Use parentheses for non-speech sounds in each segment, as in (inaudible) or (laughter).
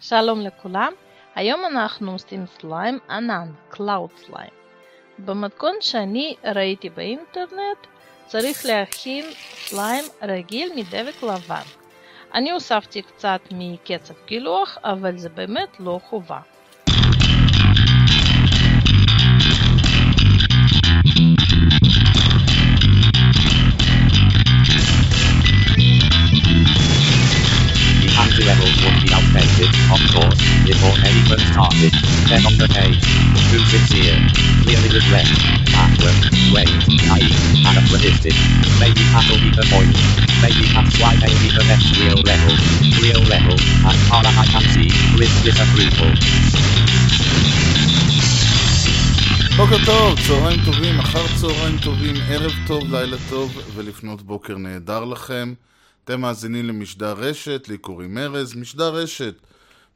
שלום לכולם, היום אנחנו עושים סליים ענן, Cloud סליים. במתכון שאני ראיתי באינטרנט צריך להכין סליים רגיל מדבק לבן. אני הוספתי קצת מקצב גילוח, אבל זה באמת לא חובה. would be outdated, of course, before anyone started. Then on the page, too sincere, clearly regret, backward, wait, naive, anachronistic. Maybe that'll be the point. Maybe that's why they be the next real level. Real level, as far as I can see, with disapproval. בוקר טוב, צהריים טובים, אחר צהריים טובים, ערב טוב, לילה טוב ולפנות בוקר נהדר לכם. אתם מאזינים למשדר רשת, לי קוראים ארז, משדר רשת,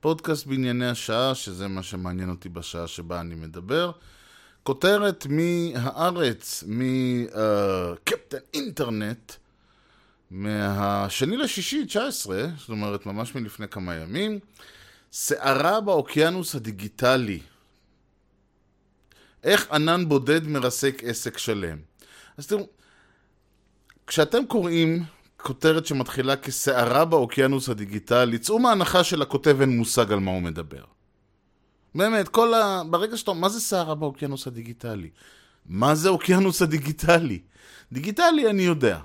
פודקאסט בענייני השעה, שזה מה שמעניין אותי בשעה שבה אני מדבר. כותרת מהארץ, מקפטן אינטרנט, מהשני לשישי, 19, זאת אומרת ממש מלפני כמה ימים, סערה באוקיינוס הדיגיטלי. איך ענן בודד מרסק עסק שלם. אז תראו, כשאתם קוראים כותרת שמתחילה כסערה באוקיינוס הדיגיטלי, צאו מההנחה שלכותב אין מושג על מה הוא מדבר. באמת, כל ה... ברגע שאתה... מה זה סערה באוקיינוס הדיגיטלי? מה זה אוקיינוס הדיגיטלי? דיגיטלי אני יודע.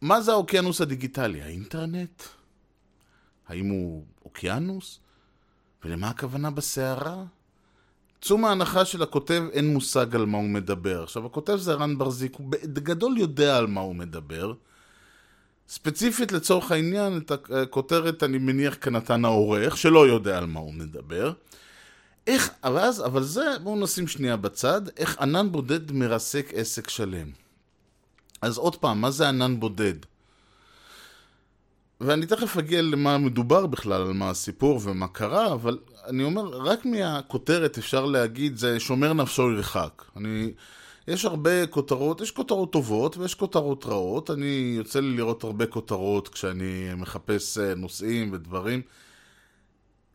מה זה האוקיינוס הדיגיטלי? האינטרנט? האם הוא אוקיינוס? ולמה הכוונה בסערה? צאו מההנחה שלכותב אין מושג על מה הוא מדבר. עכשיו, הכותב זה רן ברזיק, הוא בגדול יודע על מה הוא מדבר. ספציפית לצורך העניין, את הכותרת אני מניח כנתן העורך, שלא יודע על מה הוא מדבר. איך, אבל אז, אבל זה, בואו נשים שנייה בצד, איך ענן בודד מרסק עסק שלם. אז עוד פעם, מה זה ענן בודד? ואני תכף אגיע למה מדובר בכלל, על מה הסיפור ומה קרה, אבל אני אומר, רק מהכותרת אפשר להגיד, זה שומר נפשו ירחק. אני... יש הרבה כותרות, יש כותרות טובות ויש כותרות רעות. אני יוצא לי לראות הרבה כותרות כשאני מחפש נושאים ודברים.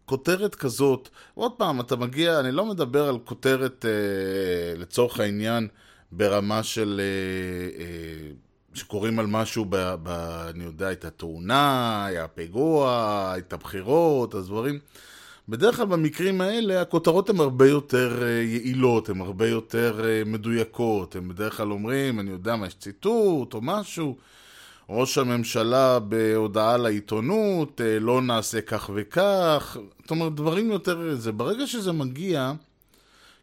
כותרת כזאת, עוד פעם, אתה מגיע, אני לא מדבר על כותרת אה, לצורך העניין ברמה של... אה, אה, שקוראים על משהו, ב, ב, אני יודע, הייתה תאונה, היה פיגוע, הייתה בחירות, אז דברים. בדרך כלל במקרים האלה הכותרות הן הרבה יותר יעילות, הן הרבה יותר מדויקות, הם בדרך כלל אומרים, אני יודע מה, יש ציטוט או משהו, ראש הממשלה בהודעה לעיתונות, לא נעשה כך וכך, זאת אומרת דברים יותר, זה ברגע שזה מגיע,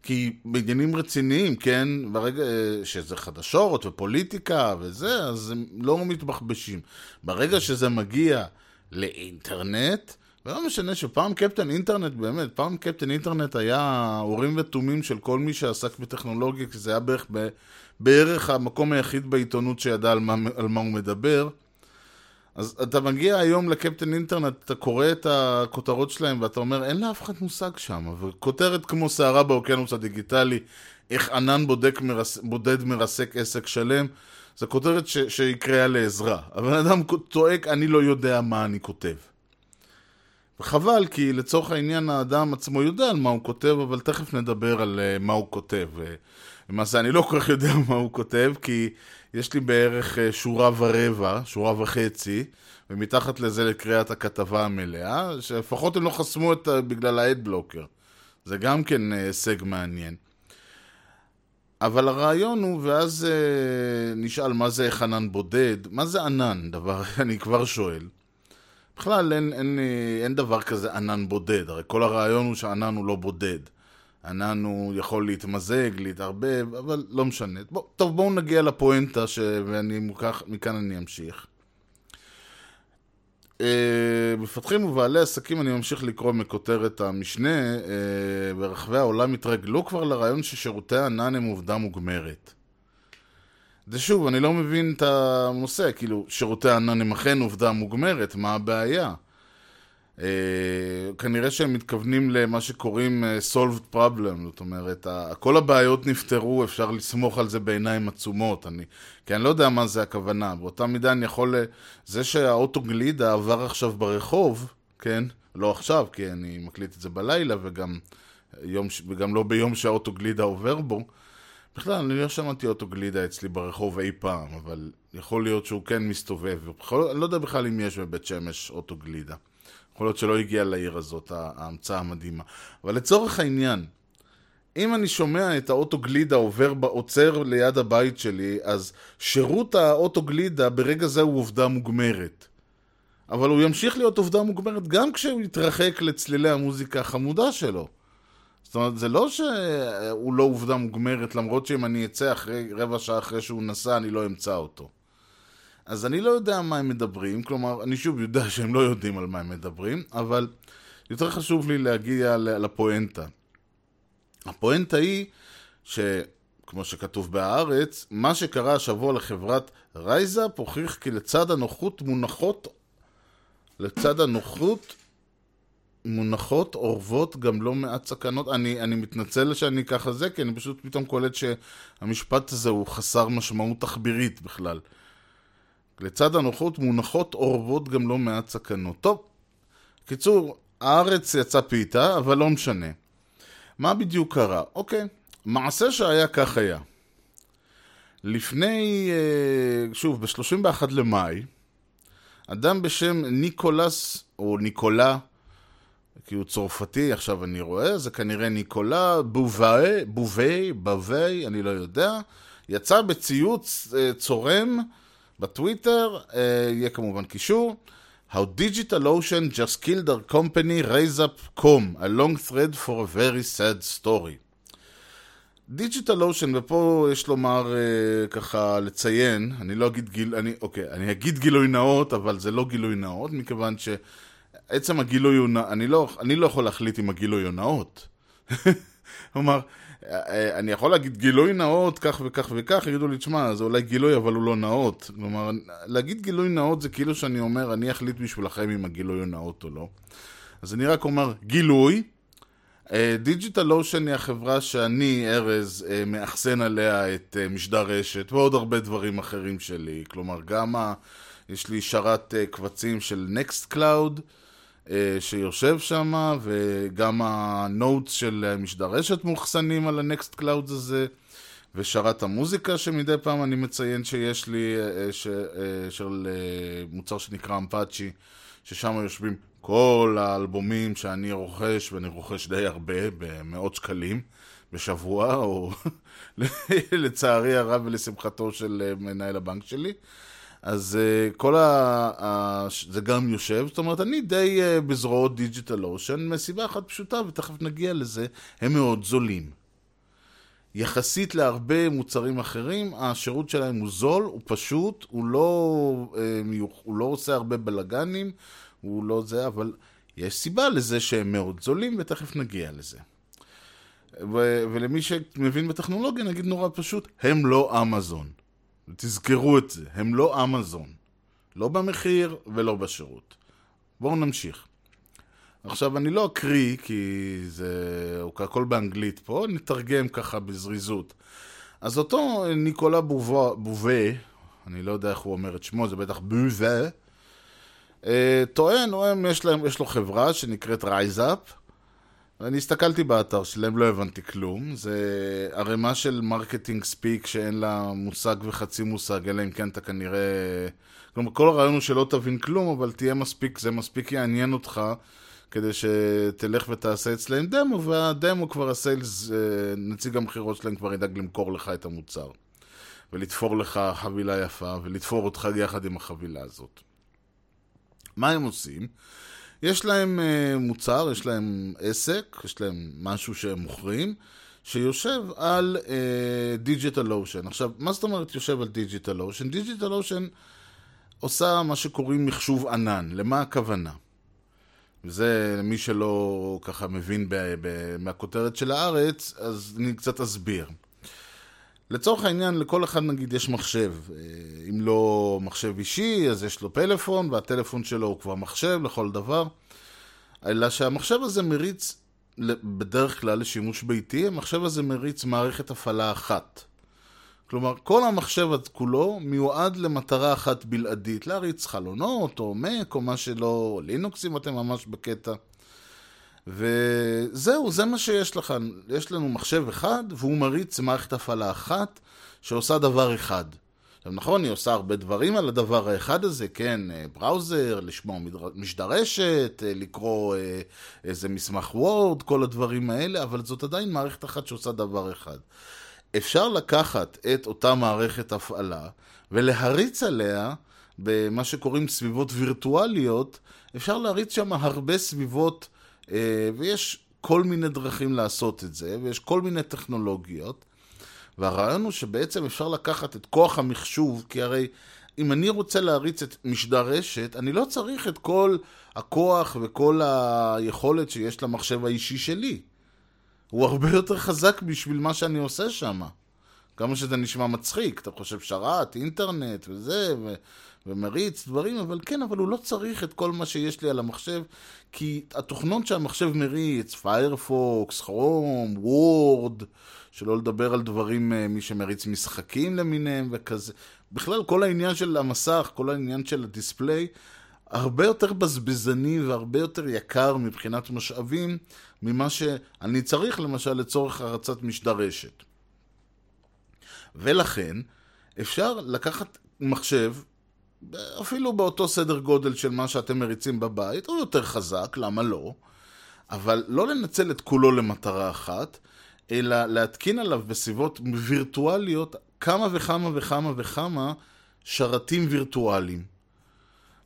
כי בעניינים רציניים, כן, ברגע שזה חדשות ופוליטיקה וזה, אז הם לא מתבחבשים. ברגע שזה מגיע לאינטרנט, ולא משנה שפעם קפטן אינטרנט, באמת, פעם קפטן אינטרנט היה הורים ותומים של כל מי שעסק בטכנולוגיה, כי זה היה בערך, בערך המקום היחיד בעיתונות שידע על מה, על מה הוא מדבר. אז אתה מגיע היום לקפטן אינטרנט, אתה קורא את הכותרות שלהם ואתה אומר, אין לאף אחד מושג שם. וכותרת כמו סערה באוקיינוס הדיגיטלי, איך ענן בודק מרס, בודד מרסק עסק שלם, זו כותרת ש, שהיא לעזרה. הבן אדם צועק, אני לא יודע מה אני כותב. וחבל, כי לצורך העניין האדם עצמו יודע על מה הוא כותב, אבל תכף נדבר על uh, מה הוא כותב. למעשה, אני לא כל כך יודע מה הוא כותב, כי יש לי בערך uh, שורה ורבע, שורה וחצי, ומתחת לזה לקריאת הכתבה המלאה, שלפחות הם לא חסמו את uh, בגלל האדבלוקר. זה גם כן הישג uh, מעניין. אבל הרעיון הוא, ואז uh, נשאל מה זה חנן בודד, מה זה ענן, דבר, (laughs) אני כבר שואל. בכלל אין, אין, אין דבר כזה ענן בודד, הרי כל הרעיון הוא שענן הוא לא בודד. ענן הוא יכול להתמזג, להתערבב, אבל לא משנה. בוא, טוב, בואו נגיע לפואנטה, ש... ואני מוכח, מכאן אני אמשיך. Uh, מפתחים ובעלי עסקים, אני ממשיך לקרוא מכותרת המשנה, uh, ברחבי העולם התרגלו כבר לרעיון ששירותי ענן הם עובדה מוגמרת. זה שוב, אני לא מבין את הנושא, כאילו, שירותי ענן הם אכן עובדה מוגמרת, מה הבעיה? אה, כנראה שהם מתכוונים למה שקוראים uh, solved problem, זאת אומרת, כל הבעיות נפתרו, אפשר לסמוך על זה בעיניים עצומות, אני, כי אני לא יודע מה זה הכוונה, באותה מידה אני יכול, זה שהאוטו גלידה עבר עכשיו ברחוב, כן, לא עכשיו, כי אני מקליט את זה בלילה, וגם, יום, וגם לא ביום שהאוטוגלידה עובר בו. בכלל, אני לא שמעתי אוטוגלידה אצלי ברחוב אי פעם, אבל יכול להיות שהוא כן מסתובב. ובכל, אני לא יודע בכלל אם יש בבית שמש אוטוגלידה. יכול להיות שלא הגיע לעיר הזאת, ההמצאה המדהימה. אבל לצורך העניין, אם אני שומע את האוטוגלידה עובר, ב- עוצר ליד הבית שלי, אז שירות האוטוגלידה ברגע זה הוא עובדה מוגמרת. אבל הוא ימשיך להיות עובדה מוגמרת גם כשהוא יתרחק לצלילי המוזיקה החמודה שלו. זאת אומרת, זה לא שהוא לא עובדה מוגמרת, למרות שאם אני אצא אחרי, רבע שעה אחרי שהוא נסע, אני לא אמצא אותו. אז אני לא יודע מה הם מדברים, כלומר, אני שוב יודע שהם לא יודעים על מה הם מדברים, אבל יותר חשוב לי להגיע לפואנטה. הפואנטה היא שכמו שכתוב בהארץ, מה שקרה השבוע לחברת רייזאפ הוכיח כי לצד הנוחות מונחות, לצד הנוחות מונחות אורבות גם לא מעט סכנות. אני, אני מתנצל שאני ככה זה, כי אני פשוט פתאום קולט שהמשפט הזה הוא חסר משמעות תחבירית בכלל. לצד הנוחות מונחות אורבות גם לא מעט סכנות. טוב, קיצור, הארץ יצא פיתה, אבל לא משנה. מה בדיוק קרה? אוקיי, מעשה שהיה כך היה. לפני, אה, שוב, ב-31 למאי, אדם בשם ניקולס, או ניקולה, כי הוא צרפתי, עכשיו אני רואה, זה כנראה ניקולה בובי, בובי, בווי, אני לא יודע, יצא בציוץ אה, צורם בטוויטר, אה, יהיה כמובן קישור. How DigitalOcean just killed our company RaiseUp.com, a long thread for a very sad story. DigitalOcean, ופה יש לומר אה, ככה לציין, אני לא אגיד גיל, אני, אוקיי, אני אגיד גילוי נאות, אבל זה לא גילוי נאות, מכיוון שעצם הגילוי הוא, אני לא, אני לא יכול להחליט אם הגילוי הוא נאות. (laughs) כלומר, אה, אני יכול להגיד גילוי נאות, כך וכך וכך, יגידו לי, תשמע, זה אולי גילוי, אבל הוא לא נאות. כלומר, להגיד גילוי נאות זה כאילו שאני אומר, אני אחליט בשבילכם אם הגילוי הוא נאות או לא. אז אני רק אומר, גילוי, DigitalOcean היא החברה שאני, ארז, אה, מאחסן עליה את אה, משדר רשת ועוד הרבה דברים אחרים שלי. כלומר, גם ה... יש לי שרת אה, קבצים של Nextcloud שיושב שם, וגם ה notes של אה, משדר רשת מאוחסנים על ה Nextcloud הזה, ושרת המוזיקה שמדי פעם אני מציין שיש לי, אה, ש... אה, של אה, מוצר שנקרא Ampache, ששם יושבים כל האלבומים שאני רוכש, ואני רוכש די הרבה, במאות שקלים בשבוע, או (laughs) לצערי הרב ולשמחתו של אה, מנהל הבנק שלי. אז uh, כל ה... ה... זה גם יושב, זאת אומרת, אני די uh, בזרועות דיג'יטל אושן, מסיבה אחת פשוטה, ותכף נגיע לזה, הם מאוד זולים. יחסית להרבה מוצרים אחרים, השירות שלהם הוא זול, הוא פשוט, הוא לא, uh, מיוח... הוא לא עושה הרבה בלאגנים, הוא לא זה, אבל יש סיבה לזה שהם מאוד זולים, ותכף נגיע לזה. ו... ולמי שמבין בטכנולוגיה, נגיד נורא פשוט, הם לא אמזון. תזכרו את זה, הם לא אמזון. לא במחיר ולא בשירות. בואו נמשיך. עכשיו, אני לא אקריא, כי זה... הכל באנגלית פה, נתרגם ככה בזריזות. אז אותו ניקולה בובה, בובה, אני לא יודע איך הוא אומר את שמו, זה בטח בובה, אה, טוען, יש, להם, יש לו חברה שנקראת Raisup, ואני הסתכלתי באתר שלהם, לא הבנתי כלום. זה ערימה של marketing speak שאין לה מושג וחצי מושג, אלא אם כן אתה כנראה... כלומר, כל הרעיון הוא שלא תבין כלום, אבל תהיה מספיק, זה מספיק יעניין אותך כדי שתלך ותעשה אצלם דמו, והדמו כבר הסיילס, אה, נציג המכירות שלהם כבר ידאג למכור לך את המוצר. ולתפור לך חבילה יפה, ולתפור אותך יחד עם החבילה הזאת. מה הם עושים? יש להם uh, מוצר, יש להם עסק, יש להם משהו שהם מוכרים, שיושב על Digital אה, Ocean. עכשיו, מה זאת אומרת יושב על Digital Ocean? Digital Ocean עושה מה שקוראים מחשוב ענן. למה הכוונה? וזה, למי שלא ככה מבין ב- ב- מהכותרת של הארץ, אז אני קצת אסביר. לצורך העניין, לכל אחד נגיד יש מחשב. אה, אם לא מחשב אישי, אז יש לו פלאפון, והטלפון שלו הוא כבר מחשב לכל דבר. אלא שהמחשב הזה מריץ, בדרך כלל לשימוש ביתי, המחשב הזה מריץ מערכת הפעלה אחת. כלומר, כל המחשב כולו מיועד למטרה אחת בלעדית, להריץ חלונות, או מק, או מה שלא, לינוקס אם אתם ממש בקטע. וזהו, זה מה שיש לך. יש לנו מחשב אחד, והוא מריץ מערכת הפעלה אחת, שעושה דבר אחד. עכשיו נכון, היא עושה הרבה דברים על הדבר האחד הזה, כן, אה, בראוזר, לשמוע משדרשת, אה, לקרוא אה, איזה מסמך וורד, כל הדברים האלה, אבל זאת עדיין מערכת אחת שעושה דבר אחד. אפשר לקחת את אותה מערכת הפעלה ולהריץ עליה במה שקוראים סביבות וירטואליות, אפשר להריץ שם הרבה סביבות, ויש כל מיני דרכים לעשות את זה, ויש כל מיני טכנולוגיות. והרעיון הוא שבעצם אפשר לקחת את כוח המחשוב, כי הרי אם אני רוצה להריץ את משדר רשת, אני לא צריך את כל הכוח וכל היכולת שיש למחשב האישי שלי. הוא הרבה יותר חזק בשביל מה שאני עושה שם. כמה שזה נשמע מצחיק, אתה חושב שרת, אינטרנט וזה. ומריץ דברים, אבל כן, אבל הוא לא צריך את כל מה שיש לי על המחשב, כי התוכנות שהמחשב מריץ, Firefox, Chrome, Word, שלא לדבר על דברים, אה, מי שמריץ משחקים למיניהם וכזה. בכלל, כל העניין של המסך, כל העניין של הדיספליי, הרבה יותר בזבזני והרבה יותר יקר מבחינת משאבים ממה שאני צריך, למשל, לצורך הרצת משדרשת. ולכן, אפשר לקחת מחשב, אפילו באותו סדר גודל של מה שאתם מריצים בבית, הוא יותר חזק, למה לא? אבל לא לנצל את כולו למטרה אחת, אלא להתקין עליו בסביבות וירטואליות כמה וכמה וכמה וכמה שרתים וירטואליים.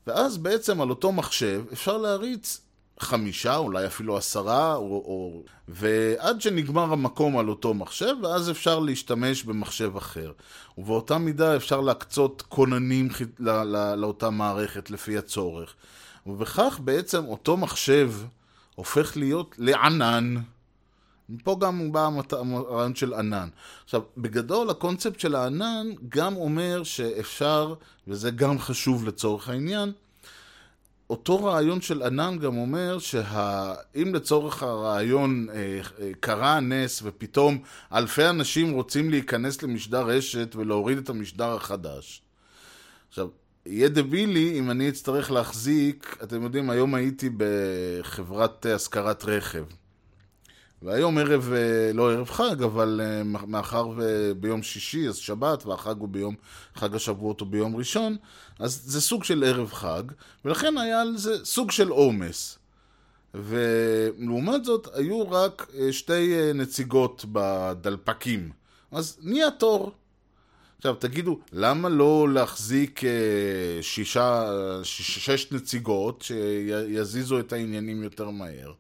ואז בעצם על אותו מחשב אפשר להריץ חמישה, אולי אפילו עשרה, או, או... ועד שנגמר המקום על אותו מחשב, ואז אפשר להשתמש במחשב אחר. ובאותה מידה אפשר להקצות כוננים לא, לא, לאותה מערכת לפי הצורך. ובכך בעצם אותו מחשב הופך להיות לענן. פה גם בא הרעיון של ענן. עכשיו, בגדול הקונספט של הענן גם אומר שאפשר, וזה גם חשוב לצורך העניין, אותו רעיון של ענן גם אומר שאם לצורך הרעיון אה, אה, קרה נס ופתאום אלפי אנשים רוצים להיכנס למשדר רשת ולהוריד את המשדר החדש. עכשיו, יהיה דבילי אם אני אצטרך להחזיק, אתם יודעים, היום הייתי בחברת השכרת רכב. והיום ערב, אה, לא ערב חג, אבל אה, מאחר וביום שישי, אז שבת, והחג הוא ביום, חג השבועות הוא ביום ראשון, אז זה סוג של ערב חג, ולכן היה על זה סוג של עומס. ולעומת זאת, היו רק אה, שתי נציגות בדלפקים. אז נהיה תור. עכשיו, תגידו, למה לא להחזיק שישה, שש נציגות שיזיזו את העניינים יותר מהר?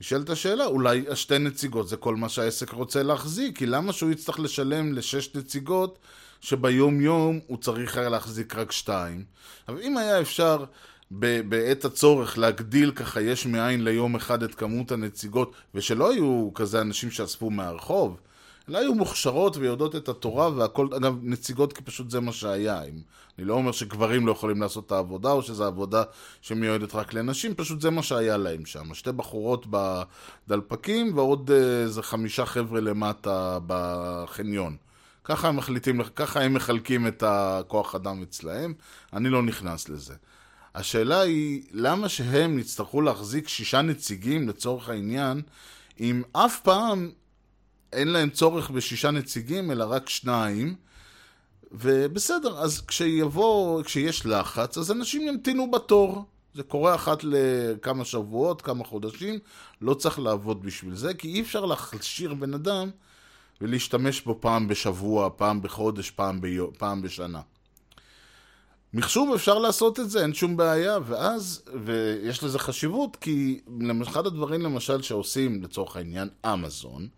נשאלת השאלה, אולי השתי נציגות זה כל מה שהעסק רוצה להחזיק, כי למה שהוא יצטרך לשלם לשש נציגות שביום יום הוא צריך היה להחזיק רק שתיים? אבל אם היה אפשר בעת הצורך להגדיל ככה יש מאין ליום אחד את כמות הנציגות, ושלא היו כזה אנשים שאספו מהרחוב, אלא היו מוכשרות ויודעות את התורה והכל, אגב, נציגות כי פשוט זה מה שהיה. אני לא אומר שגברים לא יכולים לעשות את העבודה, או שזו עבודה שמיועדת רק לנשים, פשוט זה מה שהיה להם שם. שתי בחורות בדלפקים ועוד אה, איזה חמישה חבר'ה למטה בחניון. ככה הם מחליטים, ככה הם מחלקים את הכוח אדם אצלהם, אני לא נכנס לזה. השאלה היא, למה שהם יצטרכו להחזיק שישה נציגים לצורך העניין, אם אף פעם אין להם צורך בשישה נציגים, אלא רק שניים. ובסדר, אז כשיבוא, כשיש לחץ, אז אנשים ימתינו בתור. זה קורה אחת לכמה שבועות, כמה חודשים, לא צריך לעבוד בשביל זה, כי אי אפשר להכשיר בן אדם ולהשתמש בו פעם בשבוע, פעם בחודש, פעם, ביו, פעם בשנה. מחשוב אפשר לעשות את זה, אין שום בעיה, ואז, ויש לזה חשיבות, כי אחד הדברים למשל שעושים, לצורך העניין, אמזון,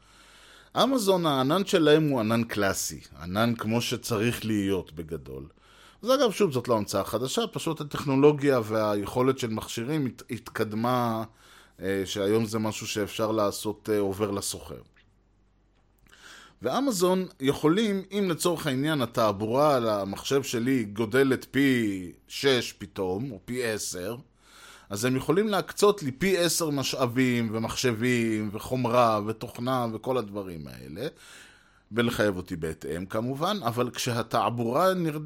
אמזון, הענן שלהם הוא ענן קלאסי, ענן כמו שצריך להיות בגדול. אז אגב, שוב, זאת לא המצאה חדשה, פשוט הטכנולוגיה והיכולת של מכשירים הת, התקדמה, אה, שהיום זה משהו שאפשר לעשות אה, עובר לסוחר. ואמזון יכולים, אם לצורך העניין התעבורה על המחשב שלי גודלת פי 6 פתאום, או פי 10, אז הם יכולים להקצות לי פי עשר משאבים ומחשבים וחומרה ותוכנה וכל הדברים האלה, ולחייב אותי בהתאם כמובן, אבל כשהתעבורה נר...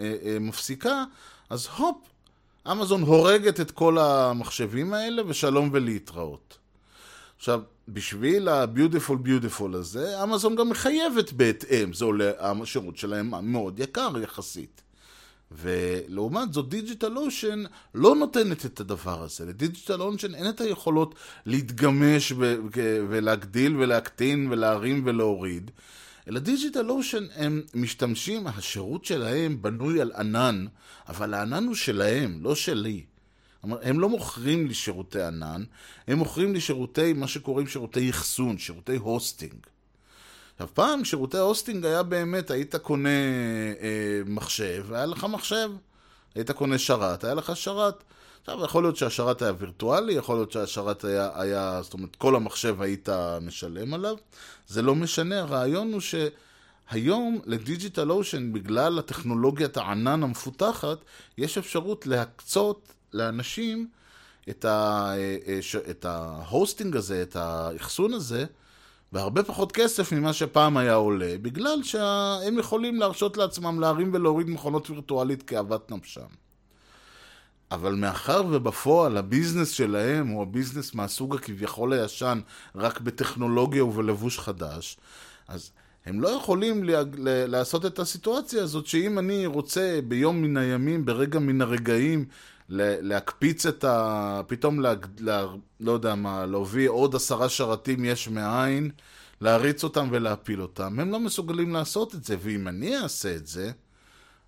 אה, אה, מפסיקה, אז הופ, אמזון הורגת את כל המחשבים האלה, ושלום ולהתראות. עכשיו, בשביל ה beautiful beautiful הזה, אמזון גם מחייבת בהתאם, זה עולה, השירות שלהם מאוד יקר יחסית. ולעומת זאת Digital Ocean לא נותנת את הדבר הזה. ל Digital Ocean אין את היכולות להתגמש ולהגדיל ולהקטין ולהרים ולהוריד. אלא Digital Ocean הם משתמשים, השירות שלהם בנוי על ענן, אבל הענן הוא שלהם, לא שלי. הם לא מוכרים לי שירותי ענן, הם מוכרים לי שירותי, מה שקוראים שירותי אחסון, שירותי hosting. עכשיו, פעם שירותי ה hosting היה באמת, היית קונה אה, מחשב, היה לך מחשב. היית קונה שרת, היה לך שרת. עכשיו, יכול להיות שהשרת היה וירטואלי, יכול להיות שהשרת היה, היה, זאת אומרת, כל המחשב היית משלם עליו. זה לא משנה, הרעיון הוא שהיום ל Digital Ocean, בגלל הטכנולוגיית הענן המפותחת, יש אפשרות להקצות לאנשים את, אה, אה, ה hosting הזה, את האחסון הזה, בהרבה פחות כסף ממה שפעם היה עולה, בגלל שהם יכולים להרשות לעצמם להרים ולהוריד מכונות וירטואלית כאוות נפשם. אבל מאחר ובפועל הביזנס שלהם הוא הביזנס מהסוג הכביכול הישן, רק בטכנולוגיה ובלבוש חדש, אז הם לא יכולים לה, לעשות את הסיטואציה הזאת שאם אני רוצה ביום מן הימים, ברגע מן הרגעים, להקפיץ את ה... פתאום, לה, לה, לא יודע מה, להביא עוד עשרה שרתים יש מאין, להריץ אותם ולהפיל אותם. הם לא מסוגלים לעשות את זה, ואם אני אעשה את זה,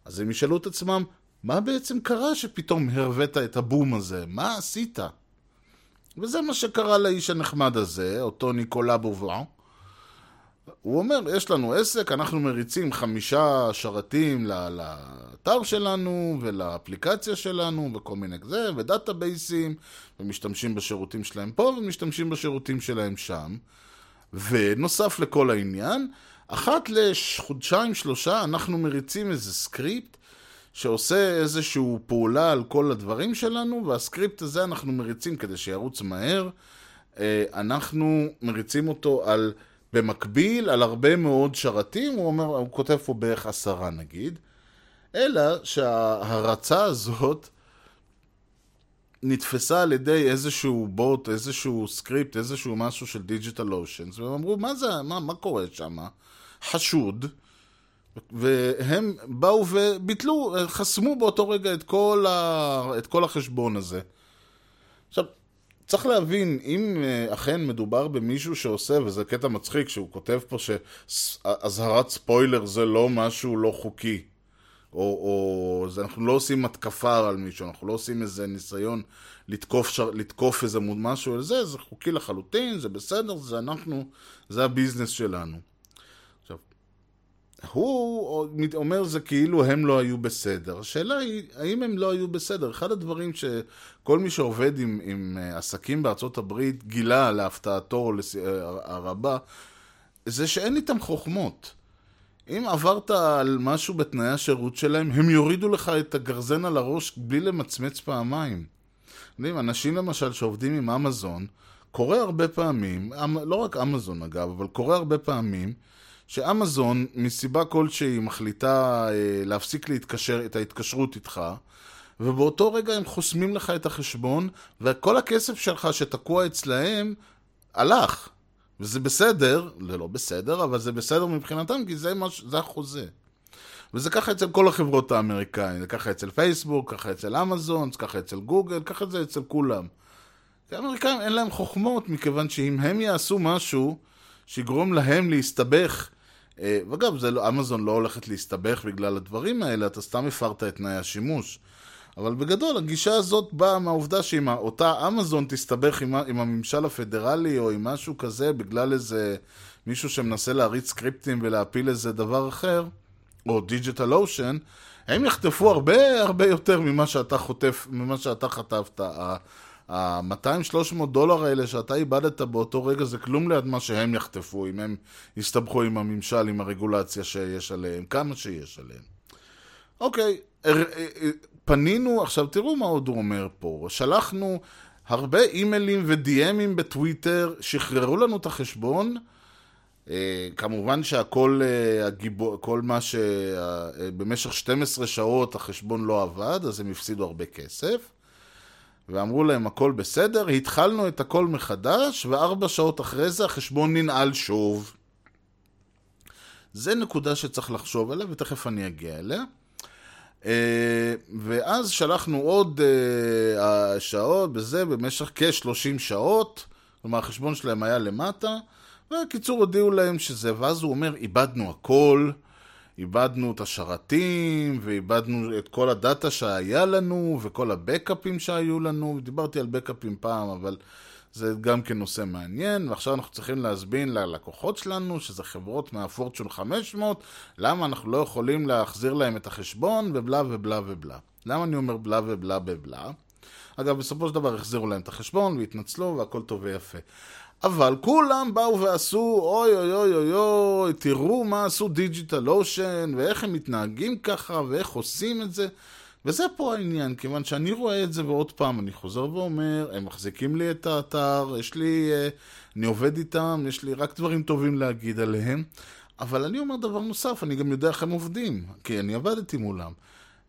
אז הם ישאלו את עצמם, מה בעצם קרה שפתאום הרווית את הבום הזה? מה עשית? וזה מה שקרה לאיש הנחמד הזה, אותו ניקולה בובלן. הוא אומר, יש לנו עסק, אנחנו מריצים חמישה שרתים לאתר שלנו ולאפליקציה שלנו וכל מיני כזה, ודאטאבייסים, ומשתמשים בשירותים שלהם פה ומשתמשים בשירותים שלהם שם. ונוסף לכל העניין, אחת לחודשיים שלושה אנחנו מריצים איזה סקריפט שעושה איזושהי פעולה על כל הדברים שלנו, והסקריפט הזה אנחנו מריצים כדי שירוץ מהר. אה, אנחנו מריצים אותו על... במקביל על הרבה מאוד שרתים, הוא אומר, הוא כותב פה בערך עשרה נגיד, אלא שההרצה הזאת נתפסה על ידי איזשהו בוט, איזשהו סקריפט, איזשהו משהו של Digital Oceans, והם אמרו, מה זה, מה, מה קורה שם? חשוד. והם באו וביטלו, חסמו באותו רגע את כל, ה... את כל החשבון הזה. צריך להבין, אם אה, אכן מדובר במישהו שעושה, וזה קטע מצחיק, שהוא כותב פה שאזהרת ספוילר זה לא משהו לא חוקי. או, או אנחנו לא עושים התקפה על מישהו, אנחנו לא עושים איזה ניסיון לתקוף, שר, לתקוף איזה משהו על זה, זה חוקי לחלוטין, זה בסדר, זה אנחנו, זה הביזנס שלנו. הוא אומר זה כאילו הם לא היו בסדר. השאלה היא, האם הם לא היו בסדר? אחד הדברים שכל מי שעובד עם, עם אה, עסקים בארצות הברית גילה להפתעתו אה, הרבה, זה שאין איתם חוכמות. אם עברת על משהו בתנאי השירות שלהם, הם יורידו לך את הגרזן על הראש בלי למצמץ פעמיים. יודעים, אנשים למשל שעובדים עם אמזון, קורה הרבה פעמים, אמ, לא רק אמזון אגב, אבל קורה הרבה פעמים, שאמזון, מסיבה כלשהי, מחליטה אה, להפסיק להתקשר, את ההתקשרות איתך, ובאותו רגע הם חוסמים לך את החשבון, וכל הכסף שלך שתקוע אצלהם, הלך. וזה בסדר, זה לא בסדר, אבל זה בסדר מבחינתם, כי זה, מש, זה החוזה. וזה ככה אצל כל החברות האמריקאיות, זה ככה אצל פייסבוק, ככה אצל אמזון, ככה אצל גוגל, ככה זה אצל כולם. כי האמריקאים אין להם חוכמות, מכיוון שאם הם יעשו משהו שיגרום להם להסתבך ואגב, לא, אמזון לא הולכת להסתבך בגלל הדברים האלה, אתה סתם הפרת את תנאי השימוש. אבל בגדול, הגישה הזאת באה מהעובדה שאם אותה אמזון תסתבך עם, עם הממשל הפדרלי או עם משהו כזה בגלל איזה מישהו שמנסה להריץ סקריפטים ולהפיל איזה דבר אחר, או Digital Ocean, הם יחטפו הרבה הרבה יותר ממה שאתה חוטף, ממה שאתה חטפת. ה-200-300 דולר האלה שאתה איבדת באותו רגע זה כלום ליד מה שהם יחטפו, אם הם יסתבכו עם הממשל, עם הרגולציה שיש עליהם, כמה שיש עליהם. אוקיי, פנינו, עכשיו תראו מה עוד הוא אומר פה, שלחנו הרבה אימיילים ודיאמים בטוויטר, שחררו לנו את החשבון, אה, כמובן שהכל, אה, הגיבור, כל מה שבמשך 12 שעות החשבון לא עבד, אז הם הפסידו הרבה כסף. ואמרו להם הכל בסדר, התחלנו את הכל מחדש, וארבע שעות אחרי זה החשבון ננעל שוב. זה נקודה שצריך לחשוב עליה, ותכף אני אגיע אליה. אה, ואז שלחנו עוד אה, שעות בזה במשך כ-30 שעות, כלומר החשבון שלהם היה למטה, ובקיצור הודיעו להם שזה, ואז הוא אומר, איבדנו הכל, איבדנו את השרתים, ואיבדנו את כל הדאטה שהיה לנו, וכל הבקאפים שהיו לנו, דיברתי על בקאפים פעם, אבל זה גם כן נושא מעניין, ועכשיו אנחנו צריכים להסביר ללקוחות שלנו, שזה חברות מה Fortune 500, למה אנחנו לא יכולים להחזיר להם את החשבון, ובלה ובלה ובלה. למה אני אומר בלה ובלה ובלה? אגב, בסופו של דבר החזירו להם את החשבון, והתנצלו, והכל טוב ויפה. אבל כולם באו ועשו, אוי אוי אוי אוי אוי, תראו מה עשו Digital Ocean, ואיך הם מתנהגים ככה, ואיך עושים את זה. וזה פה העניין, כיוון שאני רואה את זה, ועוד פעם, אני חוזר ואומר, הם מחזיקים לי את האתר, יש לי, אה, אני עובד איתם, יש לי רק דברים טובים להגיד עליהם, אבל אני אומר דבר נוסף, אני גם יודע איך הם עובדים, כי אני עבדתי מולם.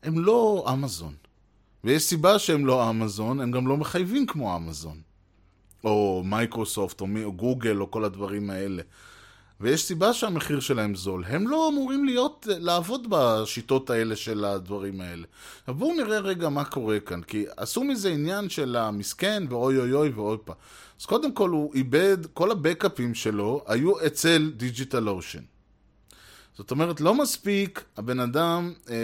הם לא אמזון. ויש סיבה שהם לא אמזון, הם גם לא מחייבים כמו אמזון. או מייקרוסופט, או, או גוגל, או כל הדברים האלה. ויש סיבה שהמחיר שלהם זול. הם לא אמורים להיות, לעבוד בשיטות האלה של הדברים האלה. אבל בואו נראה רגע מה קורה כאן, כי עשו מזה עניין של המסכן, ואוי אוי אוי ואוי פעם. אז קודם כל הוא איבד, כל הבקאפים שלו היו אצל Digital Ocean. זאת אומרת, לא מספיק הבן אדם, אה,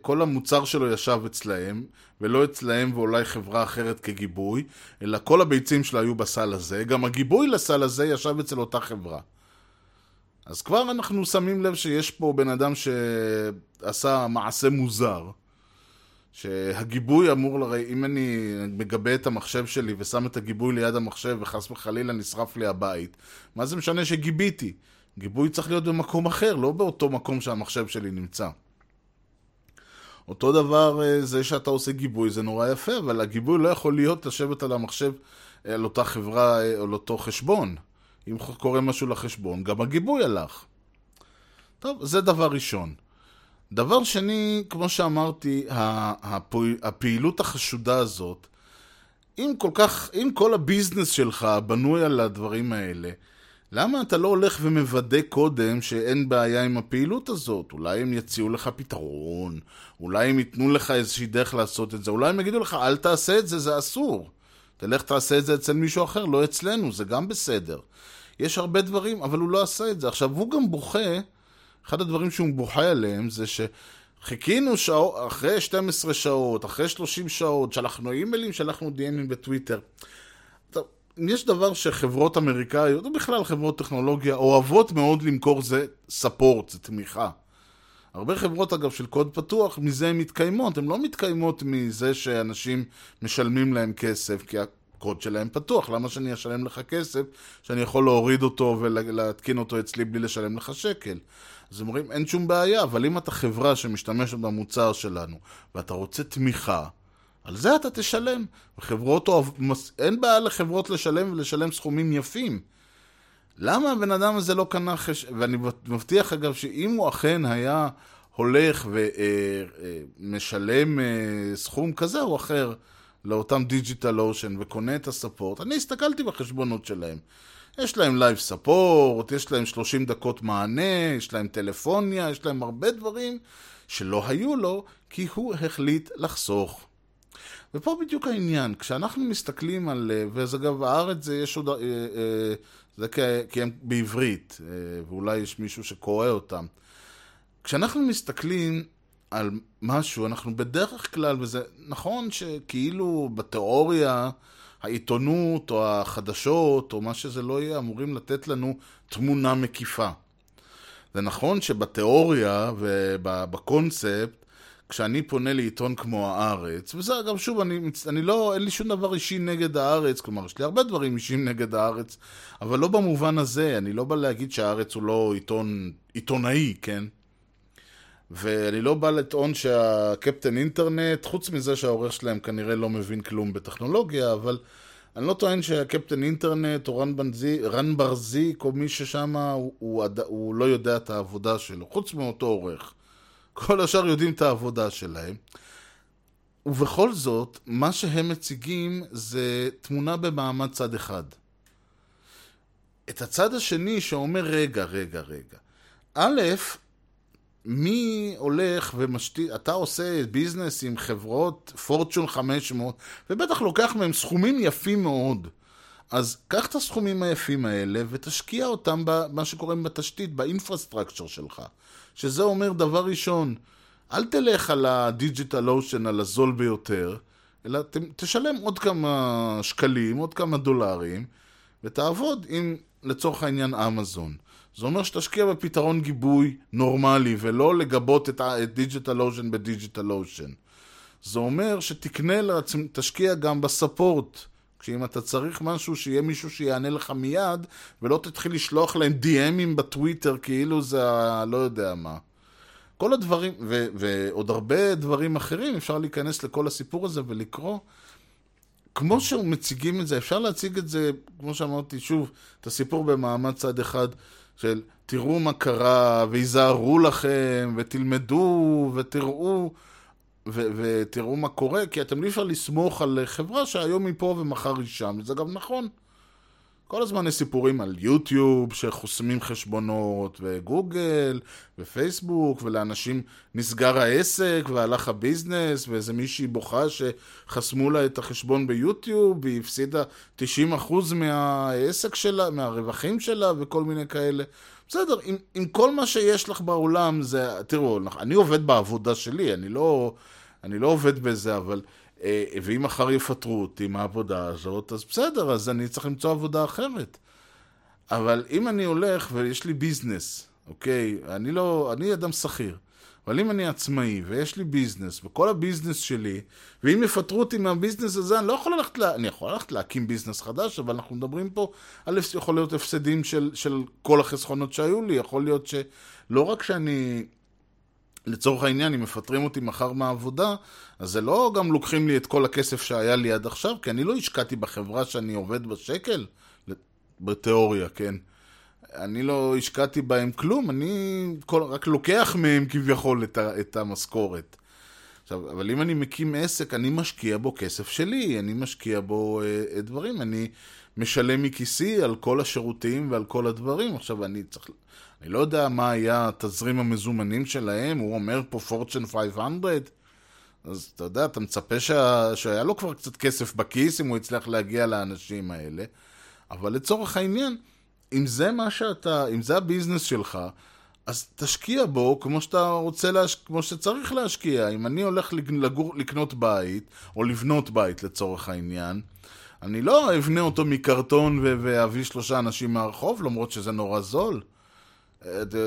כל המוצר שלו ישב אצלהם, ולא אצלהם ואולי חברה אחרת כגיבוי, אלא כל הביצים שלו היו בסל הזה, גם הגיבוי לסל הזה ישב אצל אותה חברה. אז כבר אנחנו שמים לב שיש פה בן אדם שעשה מעשה מוזר. שהגיבוי אמור לרי... אם אני מגבה את המחשב שלי ושם את הגיבוי ליד המחשב וחס וחלילה נשרף לי הבית, מה זה משנה שגיביתי? גיבוי צריך להיות במקום אחר, לא באותו מקום שהמחשב שלי נמצא. אותו דבר אה, זה שאתה עושה גיבוי זה נורא יפה, אבל הגיבוי לא יכול להיות לשבת על המחשב, אה, על אותה חברה אה, על אותו חשבון. אם קורה משהו לחשבון, גם הגיבוי הלך. טוב, זה דבר ראשון. דבר שני, כמו שאמרתי, הפעילות החשודה הזאת, אם כל כך, אם כל הביזנס שלך בנוי על הדברים האלה, למה אתה לא הולך ומוודא קודם שאין בעיה עם הפעילות הזאת? אולי הם יציעו לך פתרון, אולי הם ייתנו לך איזושהי דרך לעשות את זה, אולי הם יגידו לך, אל תעשה את זה, זה אסור. תלך תעשה את זה אצל מישהו אחר, לא אצלנו, זה גם בסדר. יש הרבה דברים, אבל הוא לא עשה את זה. עכשיו, הוא גם בוכה, אחד הדברים שהוא בוכה עליהם זה שחיכינו שעות, אחרי 12 שעות, אחרי 30 שעות, שלחנו אימיילים, שלחנו דיאמים בטוויטר. טוב, יש דבר שחברות אמריקאיות, או בכלל חברות טכנולוגיה, אוהבות מאוד למכור זה ספורט, זה תמיכה. הרבה חברות אגב של קוד פתוח, מזה הן מתקיימות, הן לא מתקיימות מזה שאנשים משלמים להם כסף, כי הקוד שלהם פתוח, למה שאני אשלם לך כסף שאני יכול להוריד אותו ולהתקין אותו אצלי בלי לשלם לך שקל? אז הם אומרים, אין שום בעיה, אבל אם אתה חברה שמשתמשת במוצר שלנו ואתה רוצה תמיכה, על זה אתה תשלם. וחברות, אין בעיה לחברות לשלם ולשלם סכומים יפים. למה הבן אדם הזה לא קנה חש... ואני מבטיח אגב שאם הוא אכן היה הולך ומשלם אה, אה, סכום כזה או אחר לאותם Digital Ocean וקונה את ה support, אני הסתכלתי בחשבונות שלהם. יש להם live support, יש להם 30 דקות מענה, יש להם טלפוניה, יש להם הרבה דברים שלא היו לו, כי הוא החליט לחסוך. ופה בדיוק העניין, כשאנחנו מסתכלים על, אה, וזה אגב, הארץ זה יש עוד, אה, אה, זה כי הם בעברית, ואולי יש מישהו שקורא אותם. כשאנחנו מסתכלים על משהו, אנחנו בדרך כלל, וזה נכון שכאילו בתיאוריה העיתונות או החדשות או מה שזה לא יהיה אמורים לתת לנו תמונה מקיפה. זה נכון שבתיאוריה ובקונספט כשאני פונה לעיתון כמו הארץ, וזה אגב, שוב, אני, אני לא, אין לי שום דבר אישי נגד הארץ, כלומר, יש לי הרבה דברים אישיים נגד הארץ, אבל לא במובן הזה, אני לא בא להגיד שהארץ הוא לא עיתון, עיתונאי, כן? ואני לא בא לטעון שהקפטן אינטרנט, חוץ מזה שהעורך שלהם כנראה לא מבין כלום בטכנולוגיה, אבל אני לא טוען שהקפטן אינטרנט או רן, בנזי, רן ברזיק או מי ששם הוא, הוא, הוא, לא יודע את העבודה שלו, חוץ מאותו עורך. כל השאר יודעים את העבודה שלהם. ובכל זאת, מה שהם מציגים זה תמונה במעמד צד אחד. את הצד השני שאומר, רגע, רגע, רגע. א', מי הולך ומשתיק, אתה עושה ביזנס עם חברות פורצ'ון 500, ובטח לוקח מהם סכומים יפים מאוד. אז קח את הסכומים היפים האלה ותשקיע אותם במה שקוראים בתשתית, ב infrastructure שלך. שזה אומר דבר ראשון, אל תלך על ה Digital Ocean, על הזול ביותר, אלא ת, תשלם עוד כמה שקלים, עוד כמה דולרים, ותעבוד עם, לצורך העניין, אמזון. זה אומר שתשקיע בפתרון גיבוי נורמלי, ולא לגבות את Digital Ocean ב Digital Ocean. זה אומר שתקנה לעצמך, תשקיע גם ב support. כשאם אתה צריך משהו, שיהיה מישהו שיענה לך מיד, ולא תתחיל לשלוח להם DMים בטוויטר, כאילו זה. לא יודע מה. כל הדברים, ו- ועוד הרבה דברים אחרים, אפשר להיכנס לכל הסיפור הזה ולקרוא. כמו שהוא מציגים את זה, אפשר להציג את זה, כמו שאמרתי, שוב, את הסיפור במעמד צד אחד, של תראו מה קרה, והיזהרו לכם, ותלמדו, ותראו, ו- ותראו מה קורה, כי אתם לא אפשר לסמוך על חברה שהיום היא פה ומחר היא שם, וזה גם נכון. כל הזמן יש סיפורים על יוטיוב שחוסמים חשבונות, וגוגל, ופייסבוק, ולאנשים נסגר העסק, והלך הביזנס, ואיזה מישהי בוכה שחסמו לה את החשבון ביוטיוב, והיא הפסידה 90% מהעסק שלה, מהרווחים שלה, וכל מיני כאלה. בסדר, עם, עם כל מה שיש לך בעולם, זה, תראו, אני עובד בעבודה שלי, אני לא, אני לא עובד בזה, אבל אה, ואם מחר יפטרו אותי מהעבודה הזאת, אז בסדר, אז אני צריך למצוא עבודה אחרת. אבל אם אני הולך ויש לי business, אוקיי? אני לא, אני אדם שכיר. אבל אם אני עצמאי ויש לי business, וכל ה business שלי, ואם יפטרו אותי מהביזנס הזה, אני לא יכול ללכת, לה... אני יכול ללכת להקים ביזנס חדש, אבל אנחנו מדברים פה על יכול להיות הפסדים של, של כל החסכונות שהיו לי, יכול להיות שלא רק שאני לצורך העניין, אם מפטרים אותי מחר מהעבודה, אז זה לא גם לוקחים לי את כל הכסף שהיה לי עד עכשיו, כי אני לא השקעתי בחברה שאני עובד בשקל, בתיאוריה, כן. אני לא השקעתי בהם כלום, אני כל, רק לוקח מהם כביכול את, ה, את המשכורת. עכשיו, אבל אם אני מקים עסק, אני משקיע בו כסף שלי, אני משקיע בו אה, דברים, אני משלם מכיסי על כל השירותים ועל כל הדברים. עכשיו, אני צריך... אני לא יודע מה היה תזרים המזומנים שלהם, הוא אומר פה פורצ'ן 500, אז אתה יודע, אתה מצפה שה... שהיה לו כבר קצת כסף בכיס אם הוא הצליח להגיע לאנשים האלה, אבל לצורך העניין, אם זה מה שאתה, אם זה הביזנס שלך, אז תשקיע בו כמו שאתה רוצה, להש... כמו שצריך להשקיע. אם אני הולך לגור, לקנות בית, או לבנות בית לצורך העניין, אני לא אבנה אותו מקרטון ואביא שלושה אנשים מהרחוב, למרות שזה נורא זול.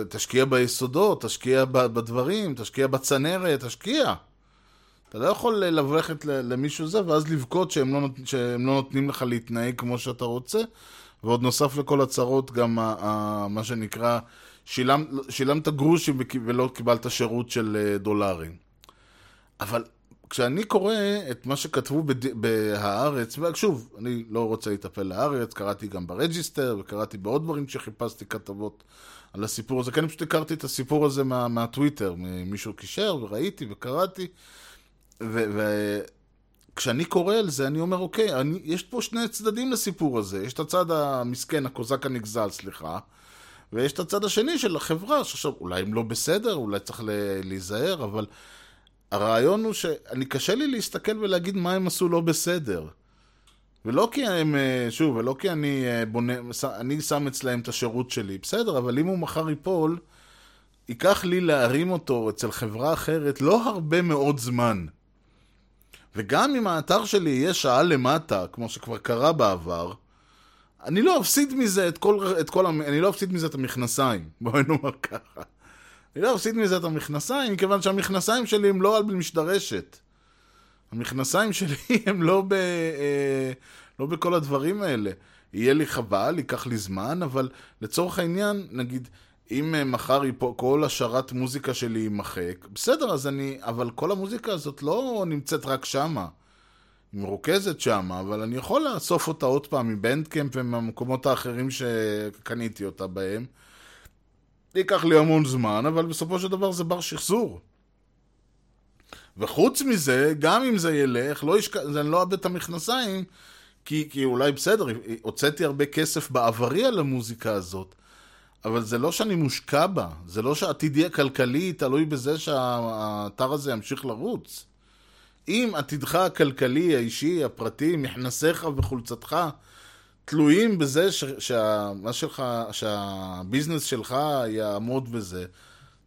תשקיע ביסודות, תשקיע בדברים, תשקיע בצנרת, תשקיע. אתה לא יכול ללכת למישהו זה ואז לבכות שהם, לא, שהם לא נותנים לך להתנהג כמו שאתה רוצה. ועוד נוסף לכל הצרות גם ה, ה, מה שנקרא, שילם, שילמת גרושים ולא קיבלת שירות של אה, דולרים. אבל כשאני קורא את מה שכתבו בד... בהארץ, ושוב, אני לא רוצה להיטפל להארץ, קראתי גם ב Register וקראתי בעוד דברים שחיפשתי כתבות על הסיפור הזה, כי אני פשוט הכרתי את הסיפור הזה מה, מהטוויטר, מישהו קישר וראיתי וקראתי, וכשאני קורא על זה, אני אומר, אוקיי, אני, יש פה שני צדדים לסיפור הזה, יש את הצד המסכן, הקוזק הנגזל, סליחה, ויש את הצד השני של החברה, שעכשיו, אולי הם לא בסדר, אולי צריך להיזהר, אבל הרעיון הוא שאני, קשה לי להסתכל ולהגיד מה הם עשו לא בסדר. ולא כי הם, אה, שוב, ולא כי אני אה, בונה, אני שם אצלהם את השירות שלי, בסדר, אבל אם הוא מחר ייפול, ייקח לי להרים אותו אצל חברה אחרת לא הרבה מאוד זמן. וגם אם האתר שלי יהיה שעה למטה, כמו שכבר קרה בעבר, אני לא אפסיד מזה את כל, את כל, אני לא אפסיד מזה את המכנסיים, (laughs) בואי נאמר ככה. אני לא אפסיד מזה את המכנסיים, מכיוון שהמכנסיים שלי הם לא על משדרשת. המכנסיים שלי (laughs) הם לא, ב, אה, לא בכל הדברים האלה. יהיה לי חבל, ייקח לי זמן, אבל לצורך העניין, נגיד, אם אה, מחר יפו, כל השרת מוזיקה שלי יימחק, בסדר, אז אני... אבל כל המוזיקה הזאת לא נמצאת רק שמה. היא מרוכזת שם, אבל אני יכול לאסוף אותה עוד פעם מבנדקמפ ומהמקומות האחרים שקניתי אותה בהם. ייקח לי המון זמן, אבל בסופו של דבר זה בר שחזור. וחוץ מזה, גם אם זה ילך, לא ישק... אני לא אאבד את המכנסיים, כי, כי אולי בסדר, הוצאתי הרבה כסף בעברי על המוזיקה הזאת, אבל זה לא שאני מושקע בה, זה לא שעתידי הכלכלי תלוי בזה שהאתר הזה ימשיך לרוץ. אם עתידך הכלכלי, האישי, הפרטי, מכנסיך וחולצתך תלויים בזה ש, שה, שלך, שהביזנס שלך יעמוד בזה,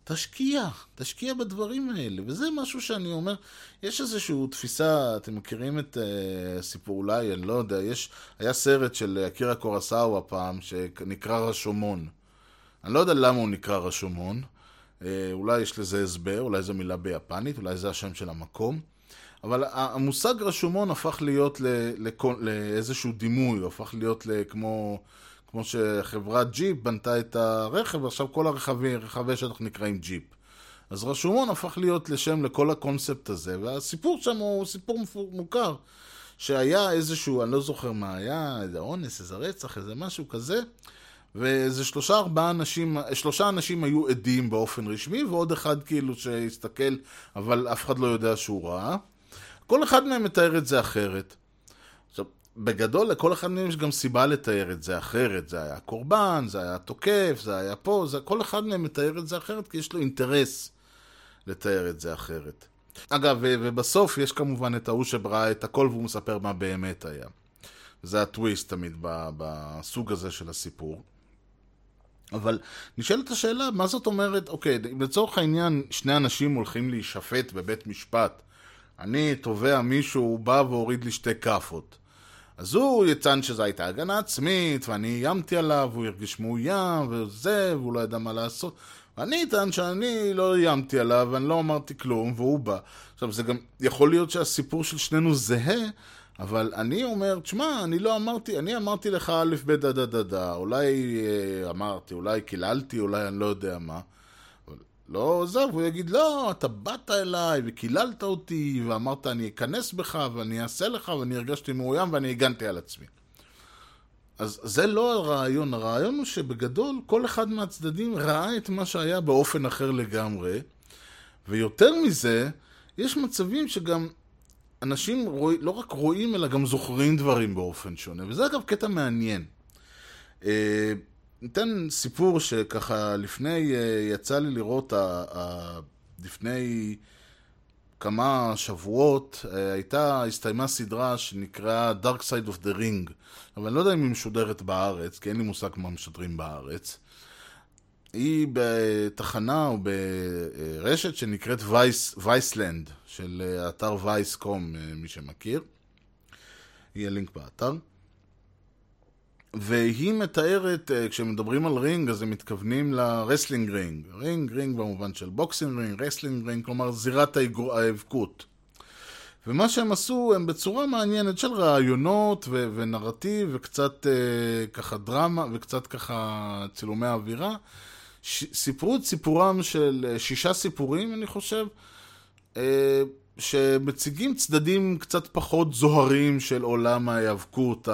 תשקיע, תשקיע בדברים האלה. וזה משהו שאני אומר, יש איזושהי תפיסה, אתם מכירים את uh, סיפור אולי, אני לא יודע, יש, היה סרט של אקירה קורסאווה פעם, שנקרא רשומון. אני לא יודע למה הוא נקרא רשומון, uh, אולי יש לזה הסבר, אולי זו מילה ביפנית, אולי זה השם של המקום. אבל המושג רשומון הפך להיות לאיזשהו דימוי, הוא הפך להיות כמו, כמו שחברת ג'יפ בנתה את הרכב, ועכשיו כל הרכבי, רכבי שטח נקראים ג'יפ. אז רשומון הפך להיות לשם לכל הקונספט הזה, והסיפור שם הוא סיפור מוכר, שהיה איזשהו, אני לא זוכר מה היה, איזה אונס, איזה רצח, איזה משהו כזה, ואיזה שלושה ארבעה אנשים, שלושה אנשים היו עדים באופן רשמי, ועוד אחד כאילו שהסתכל, אבל אף אחד לא יודע שהוא ראה. כל אחד מהם מתאר את זה אחרת. עכשיו, בגדול לכל אחד מהם יש גם סיבה לתאר את זה אחרת. זה היה קורבן, זה היה תוקף, זה היה פה, זה... כל אחד מהם מתאר את זה אחרת כי יש לו אינטרס לתאר את זה אחרת. אגב, ובסוף יש כמובן את ההוא שברא את הכל והוא מספר מה באמת היה. זה הטוויסט תמיד בסוג הזה של הסיפור. אבל נשאלת השאלה, מה זאת אומרת, אוקיי, לצורך העניין, שני אנשים הולכים להישפט בבית משפט. אני תובע מישהו, הוא בא והוריד לי שתי כאפות. אז הוא יצן שזו הייתה הגנה עצמית, ואני איימתי עליו, הוא הרגיש מאוים, וזה, והוא לא ידע מה לעשות. ואני אטען שאני לא איימתי עליו, ואני לא אמרתי כלום, והוא בא. עכשיו, זה גם יכול להיות שהסיפור של שנינו זהה, אבל אני אומר, תשמע, אני לא אמרתי, אני אמרתי לך א', ב', דה דה דה דה, אולי אה, אמרתי, אולי קיללתי, אולי אני לא יודע מה. לא עוזב, הוא יגיד, לא, אתה באת אליי וקיללת אותי, ואמרת, אני אכנס בך ואני אעשה לך, ואני הרגשתי מאוים ואני הגנתי על עצמי. אז זה לא הרעיון, הרעיון הוא שבגדול כל אחד מהצדדים ראה את מה שהיה באופן אחר לגמרי, ויותר מזה, יש מצבים שגם אנשים רוא... לא רק רואים, אלא גם זוכרים דברים באופן שונה, וזה אגב קטע מעניין. ניתן סיפור שככה לפני, אה, יצא לי לראות, לפני כמה שבועות, אה, הייתה, הסתיימה סדרה שנקראה Dark Side of the Ring, אבל אני לא יודע אם היא משודרת בארץ, כי אין לי מושג מה משדרים בארץ. היא בתחנה או ברשת שנקראת Vice, Viceland, של אה, אתר Vice.com, מי שמכיר. יהיה לינק באתר. והיא מתארת, אה, כשמדברים על ring, אז הם מתכוונים ל wrestling ring. ring, ring במובן של boxing ring, wrestling ring, כלומר זירת ההיאבקות. ומה שהם עשו, הם בצורה מעניינת של רעיונות ו- ונרטיב וקצת אה, ככה דרמה וקצת ככה צילומי אווירה. ש- סיפרו את סיפורם של אה, שישה סיפורים, אני חושב. אה, שמציגים צדדים קצת פחות זוהרים של עולם ההיאבקות,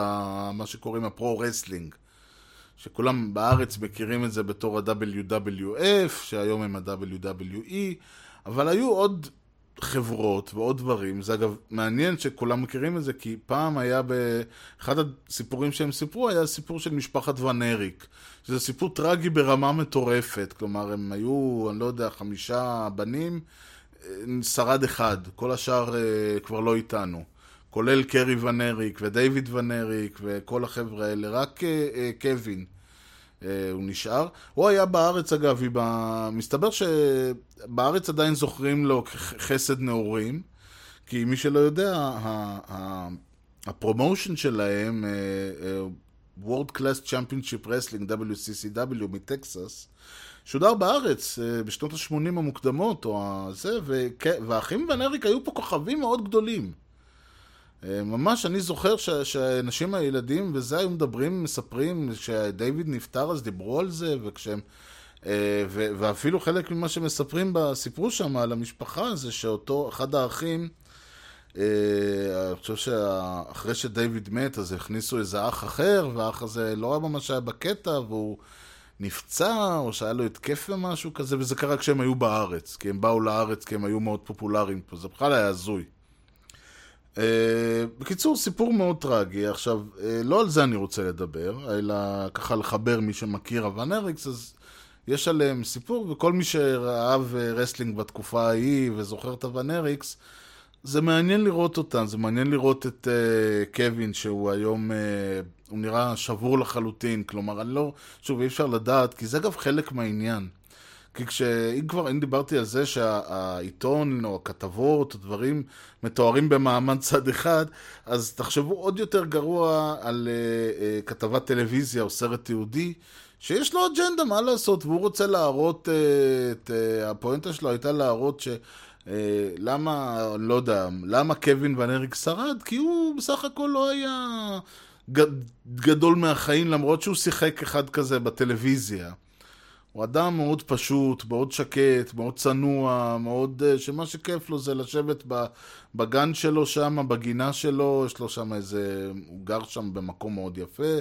מה שקוראים ה pro-wrestling. שכולם בארץ מכירים את זה בתור ה-WWF, שהיום הם ה-WWE, אבל היו עוד חברות ועוד דברים. זה אגב מעניין שכולם מכירים את זה, כי פעם היה באחד הסיפורים שהם סיפרו, היה סיפור של משפחת Von Erich. שזה סיפור טרגי ברמה מטורפת. כלומר, הם היו, אני לא יודע, חמישה בנים. שרד אחד, כל השאר uh, כבר לא איתנו. כולל קרי ונריק ודייוויד ונריק וכל החבר'ה האלה, רק uh, קווין הוא נשאר. הוא היה בארץ אגב, ב... מסתבר שבארץ עדיין זוכרים לו חסד נעורים, כי מי שלא יודע, הפרומושן שלהם, World Class Championship Wrestling, WCCW מטקסס, שודר בארץ אה, בשנות ה-80 המוקדמות, או זה, והאחים ון אריק היו פה כוכבים מאוד גדולים. אה, ממש, אני זוכר שאנשים, הילדים, וזה היו מדברים, מספרים, כשדייוויד נפטר אז דיברו על זה, וכשהם... אה, ואפילו חלק ממה שמספרים בסיפרו שם על המשפחה זה שאותו, אחד האחים, אני חושב שאחרי שדייוויד מת, אז הכניסו איזה אח אחר, והאח הזה לא ממש היה בקטע, והוא נפצע, או שהיה לו התקף ומשהו כזה, וזה קרה כשהם היו בארץ, כי הם באו לארץ כי הם היו מאוד פופולריים פה, זה בכלל היה הזוי. אה, בקיצור, סיפור מאוד טרגי. עכשיו, אה, לא על זה אני רוצה לדבר, אלא ככה לחבר מי שמכיר ה Von Erichs, אז יש עליהם סיפור, וכל מי שאהב wrestling בתקופה ההיא וזוכר את ה Von Erichs, זה מעניין לראות אותם, זה מעניין לראות את uh, קווין, שהוא היום, uh, הוא נראה שבור לחלוטין, כלומר, אני לא, שוב, אי אפשר לדעת, כי זה אגב חלק מהעניין. כי כשאם כבר, אם דיברתי על זה שהעיתון או הכתבות או דברים מתוארים במעמד צד אחד, אז תחשבו עוד יותר גרוע על uh, uh, כתבת טלוויזיה או סרט תיעודי, שיש לו אג'נדה, מה לעשות, והוא רוצה להראות, uh, את, uh, הפואנטה שלו הייתה להראות ש... Uh, למה, לא יודע, למה קווין ון אריק שרד? כי הוא בסך הכל לא היה גדול מהחיים, למרות שהוא שיחק אחד כזה בטלוויזיה. הוא אדם מאוד פשוט, מאוד שקט, מאוד צנוע, מאוד... אה, שמה שכיף לו זה לשבת בגן שלו שם, בגינה שלו, יש לו שם איזה... הוא גר שם במקום מאוד יפה,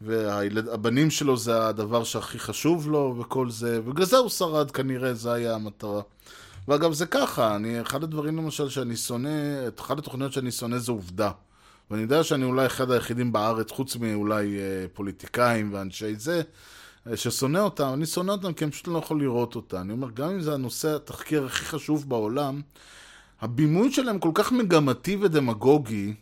והבנים שלו זה הדבר שהכי חשוב לו וכל זה, ובגלל זה הוא שרד כנראה, זה היה המטרה. ואגב, זה ככה, אני, אחד הדברים למשל שאני שונא, אחת התוכניות שאני שונא זה עובדה. ואני יודע שאני אולי אחד היחידים בארץ, חוץ מאולי אה, פוליטיקאים ואנשי זה, ששונא אותם, אני שונא אותם כי אני פשוט לא יכול לראות אותם. אני אומר, גם אם זה הנושא, התחקיר הכי חשוב בעולם, הבימוי שלהם כל כך מגמתי ודמגוגי,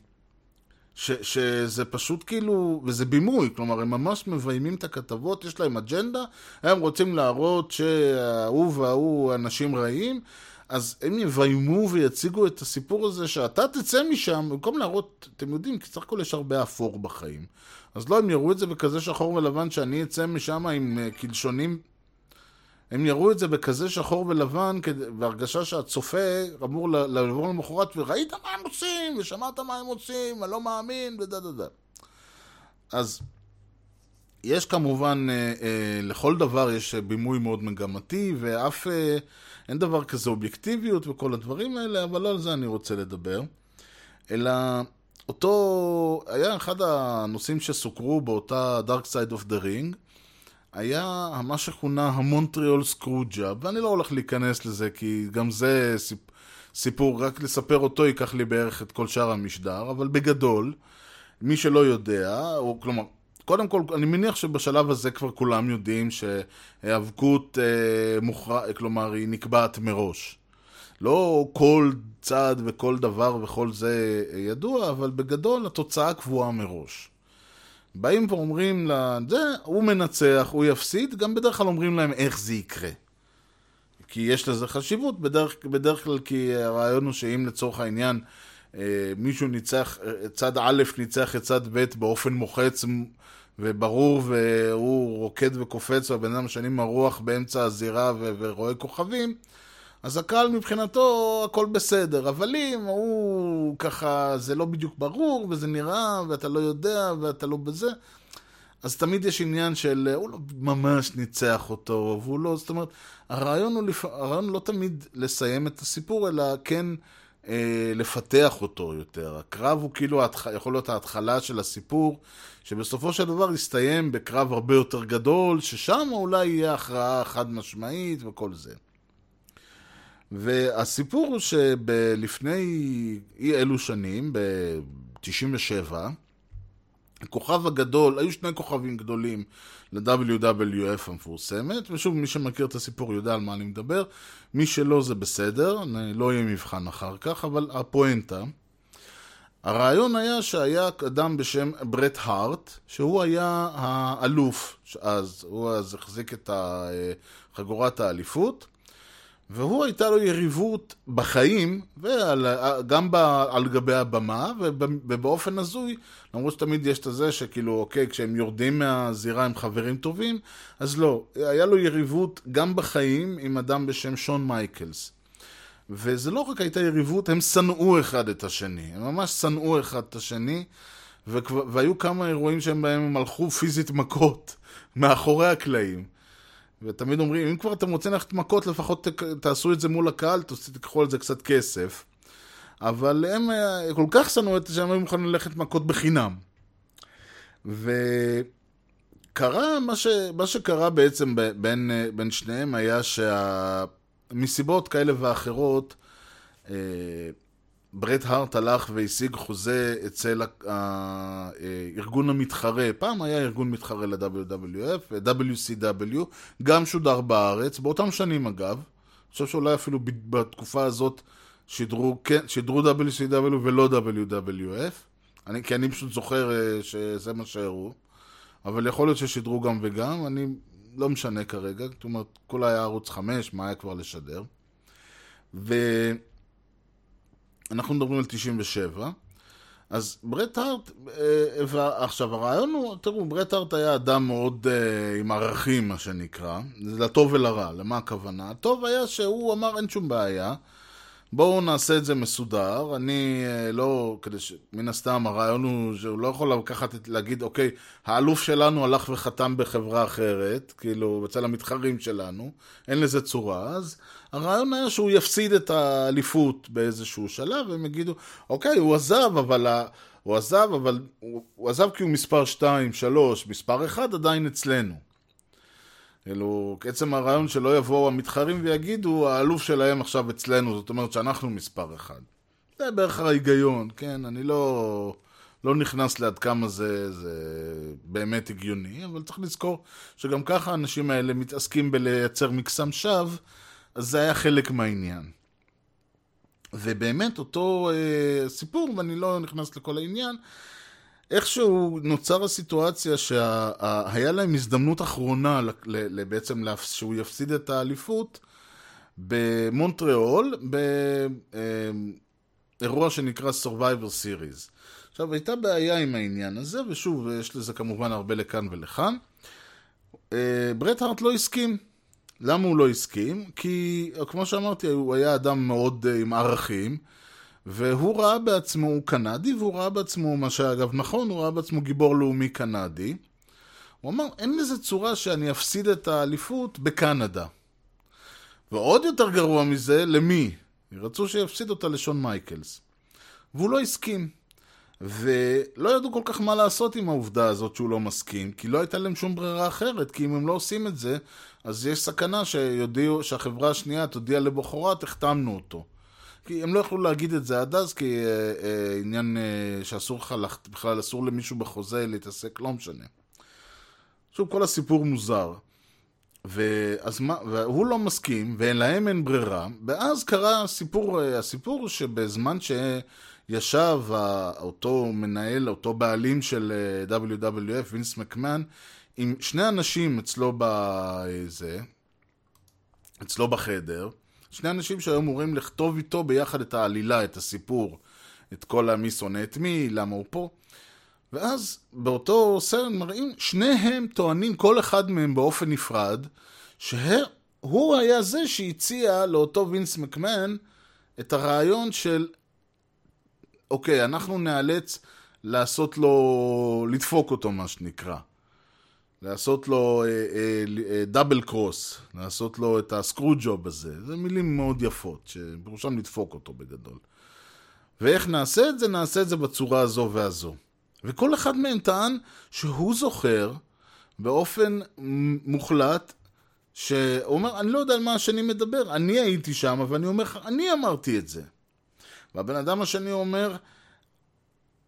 ש, שזה פשוט כאילו, וזה בימוי, כלומר, הם ממש מביימים את הכתבות, יש להם אג'נדה, הם רוצים להראות שההוא וההוא אנשים רעים, אז הם יביימו ויציגו את הסיפור הזה שאתה תצא משם, במקום להראות, אתם יודעים, כי סך הכל יש הרבה אפור בחיים. אז לא, הם יראו את זה בכזה שחור ולבן שאני אצא משם עם uh, קלשונים. הם יראו את זה בכזה שחור ולבן, בהרגשה שהצופה אמור לעבור למחרת, וראית מה הם עושים, ושמעת מה הם עושים, אני לא מאמין, ודה דה דה. אז יש כמובן, אה, אה, לכל דבר יש בימוי מאוד מגמתי, ואף אה, אין דבר כזה אובייקטיביות וכל הדברים האלה, אבל לא על זה אני רוצה לדבר. אלא אותו, היה אחד הנושאים שסוקרו באותה Dark Side of the Ring, היה מה שכונה המונטריאול סקרוג'ה, ואני לא הולך להיכנס לזה, כי גם זה סיפ... סיפור, רק לספר אותו ייקח לי בערך את כל שאר המשדר, אבל בגדול, מי שלא יודע, או כלומר, קודם כל, אני מניח שבשלב הזה כבר כולם יודעים שהיאבקות אה, מוכרע, כלומר, היא נקבעת מראש. לא כל צעד וכל דבר וכל זה ידוע, אבל בגדול התוצאה קבועה מראש. באים ואומרים לה, זה, הוא מנצח, הוא יפסיד, גם בדרך כלל אומרים להם איך זה יקרה. כי יש לזה חשיבות, בדרך, בדרך כלל כי הרעיון הוא שאם לצורך העניין אה, מישהו ניצח, צד א' ניצח את צד ב' באופן מוחץ וברור והוא רוקד וקופץ והבן אדם משנים הרוח באמצע הזירה ורואה כוכבים, אז הקהל מבחינתו הכל בסדר, אבל אם הוא ככה, זה לא בדיוק ברור, וזה נראה, ואתה לא יודע, ואתה לא בזה, אז תמיד יש עניין של, הוא לא ממש ניצח אותו, והוא לא, זאת אומרת, הרעיון הוא, לפ... הרעיון לא תמיד לסיים את הסיפור, אלא כן אה, לפתח אותו יותר. הקרב הוא כאילו, יכול להיות ההתחלה של הסיפור, שבסופו של דבר יסתיים בקרב הרבה יותר גדול, ששם אולי יהיה הכרעה חד משמעית וכל זה. והסיפור הוא שלפני אי אלו שנים, ב-97, הכוכב הגדול, היו שני כוכבים גדולים ל-WWF המפורסמת, ושוב, מי שמכיר את הסיפור יודע על מה אני מדבר, מי שלא זה בסדר, לא יהיה מבחן אחר כך, אבל הפואנטה, הרעיון היה שהיה אדם בשם ברט הארט, שהוא היה האלוף אז, הוא אז החזיק את חגורת האליפות, והוא הייתה לו יריבות בחיים, וגם על גבי הבמה, ובאופן הזוי, למרות שתמיד יש את זה שכאילו, אוקיי, כשהם יורדים מהזירה הם חברים טובים, אז לא, היה לו יריבות גם בחיים עם אדם בשם שון מייקלס. וזה לא רק הייתה יריבות, הם שנאו אחד את השני, הם ממש שנאו אחד את השני, והיו כמה אירועים שהם בהם הם הלכו פיזית מכות (laughs) מאחורי הקלעים. ותמיד אומרים, אם כבר אתם רוצים ללכת מכות, לפחות תעשו את זה מול הקהל, תיקחו על זה קצת כסף. אבל הם אה, כל כך שנאו את זה שהם היו מוכנים ללכת מכות בחינם. וקרה, מה, ש, מה שקרה בעצם ב- בין, אה, בין שניהם היה שמסיבות כאלה ואחרות, אה, ברט הארט הלך והשיג חוזה אצל הארגון המתחרה, פעם היה ארגון מתחרה ל-WWF, WCW, גם שודר בארץ, באותם שנים אגב, אני חושב שאולי אפילו בתקופה הזאת שידרו, כן, שידרו WCW ולא WWF, אני, כי אני פשוט זוכר אה, שזה מה שהראו, אבל יכול להיות ששידרו גם וגם, אני לא משנה כרגע, זאת אומרת, כולה היה ערוץ 5, מה היה כבר לשדר. ואנחנו מדברים על 97, אז ברט הארט, אה, עכשיו הרעיון הוא, תראו, ברט הארט היה אדם מאוד אה, עם ערכים, מה שנקרא, לטוב ולרע, למה הכוונה? הטוב היה שהוא אמר אין שום בעיה, בואו נעשה את זה מסודר, אני אה, לא, כדי ש... מן הסתם הרעיון הוא שהוא לא יכול לקחת, להגיד, אוקיי, האלוף שלנו הלך וחתם בחברה אחרת, כאילו, אצל המתחרים שלנו, אין לזה צורה, אז הרעיון היה שהוא יפסיד את האליפות באיזשהו שלב, והם יגידו, אוקיי, הוא עזב, אבל... ה... הוא עזב, אבל הוא, הוא עזב כי הוא מספר 2, 3, מספר 1 עדיין אצלנו. כאילו, עצם הרעיון שלא יבואו המתחרים ויגידו, האלוף שלהם עכשיו אצלנו, זאת אומרת שאנחנו מספר אחד. זה בערך ההיגיון, כן? אני לא, לא נכנס לעד כמה זה, זה באמת הגיוני, אבל צריך לזכור שגם ככה האנשים האלה מתעסקים בלייצר מקסם שווא, אז זה היה חלק מהעניין. ובאמת אותו אה, סיפור, ואני לא נכנס לכל העניין, איכשהו נוצר הסיטואציה שהיה להם הזדמנות אחרונה בעצם להפ- שהוא יפסיד את האליפות במונטריאול, באירוע שנקרא Survivor Series. עכשיו, הייתה בעיה עם העניין הזה, ושוב, יש לזה כמובן הרבה לכאן ולכאן. אה, ברט הארט לא הסכים. למה הוא לא הסכים? כי, כמו שאמרתי, הוא היה אדם מאוד אה, עם ערכים. והוא ראה בעצמו, הוא קנדי, והוא ראה בעצמו, מה שאגב נכון, הוא ראה בעצמו גיבור לאומי קנדי. הוא אמר, אין לזה צורה שאני אפסיד את האליפות בקנדה. ועוד יותר גרוע מזה, למי? רצו שיפסיד אותה לשון מייקלס. והוא לא הסכים. ולא ידעו כל כך מה לעשות עם העובדה הזאת שהוא לא מסכים, כי לא הייתה להם שום ברירה אחרת, כי אם הם לא עושים את זה, אז יש סכנה שיודיעו, שהחברה השנייה תודיע לבחורת, החתמנו אותו. כי הם לא יכלו להגיד את זה עד אז, כי אה, אה, עניין אה, שאסור לך, לח- בכלל אסור למישהו בחוזה להתעסק, לא משנה. שוב, כל הסיפור מוזר. ואז מה, והוא לא מסכים, ולהם אין ברירה, ואז קרה הסיפור, אה, הסיפור שבזמן שישב ה- אותו מנהל, אותו בעלים של אה, WWF, וינס מקמן, עם שני אנשים אצלו בזה, אצלו בחדר, שני אנשים שהיו אמורים לכתוב איתו ביחד את העלילה, את הסיפור, את כל המי שונא את מי, למה הוא פה. ואז באותו סרט מראים, שניהם טוענים, כל אחד מהם באופן נפרד, שהוא היה זה שהציע לאותו וינס מקמן את הרעיון של, אוקיי, אנחנו נאלץ לעשות לו, לדפוק אותו, מה שנקרא. לעשות לו דאבל קרוס, לעשות לו את הסקרו ג'וב הזה. זה מילים מאוד יפות, שבראשם לדפוק אותו בגדול. ואיך נעשה את זה? נעשה את זה בצורה הזו והזו. וכל אחד מהם טען שהוא זוכר באופן מוחלט, שהוא אומר, אני לא יודע על מה השני מדבר, אני הייתי שם, ואני אומר לך, אני אמרתי את זה. והבן אדם השני אומר,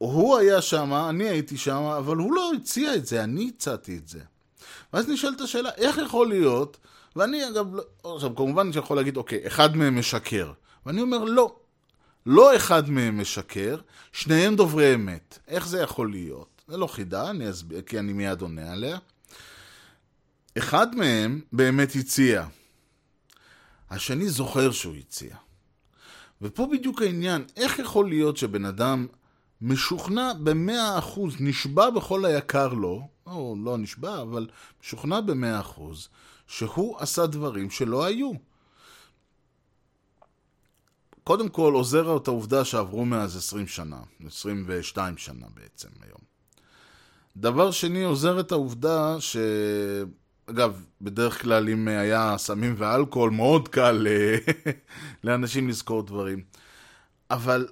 הוא היה שם, אני הייתי שם, אבל הוא לא הציע את זה, אני הצעתי את זה. ואז נשאלת השאלה, איך יכול להיות, ואני אגב, לא- עכשיו כמובן שיכול להגיד, אוקיי, אחד מהם משקר. ואני אומר, לא. לא אחד מהם משקר, שניהם דוברי אמת. איך זה יכול להיות? זה לא חידה, אני אסביר, כי אני מיד עונה עליה. אחד מהם באמת הציע. השני זוכר שהוא הציע. ופה בדיוק העניין, איך יכול להיות שבן אדם משוכנע במאה אחוז, נשבע בכל היקר לו, או לא נשבע, אבל משוכנע במאה אחוז, שהוא עשה דברים שלא היו. קודם כל עוזר את העובדה שעברו מאז 20 שנה, 22 שנה בעצם היום. דבר שני, עוזר את העובדה ש... אגב, בדרך כלל אם היה סמים ואלכוהול, מאוד קל (laughs) לאנשים לזכור דברים. אבל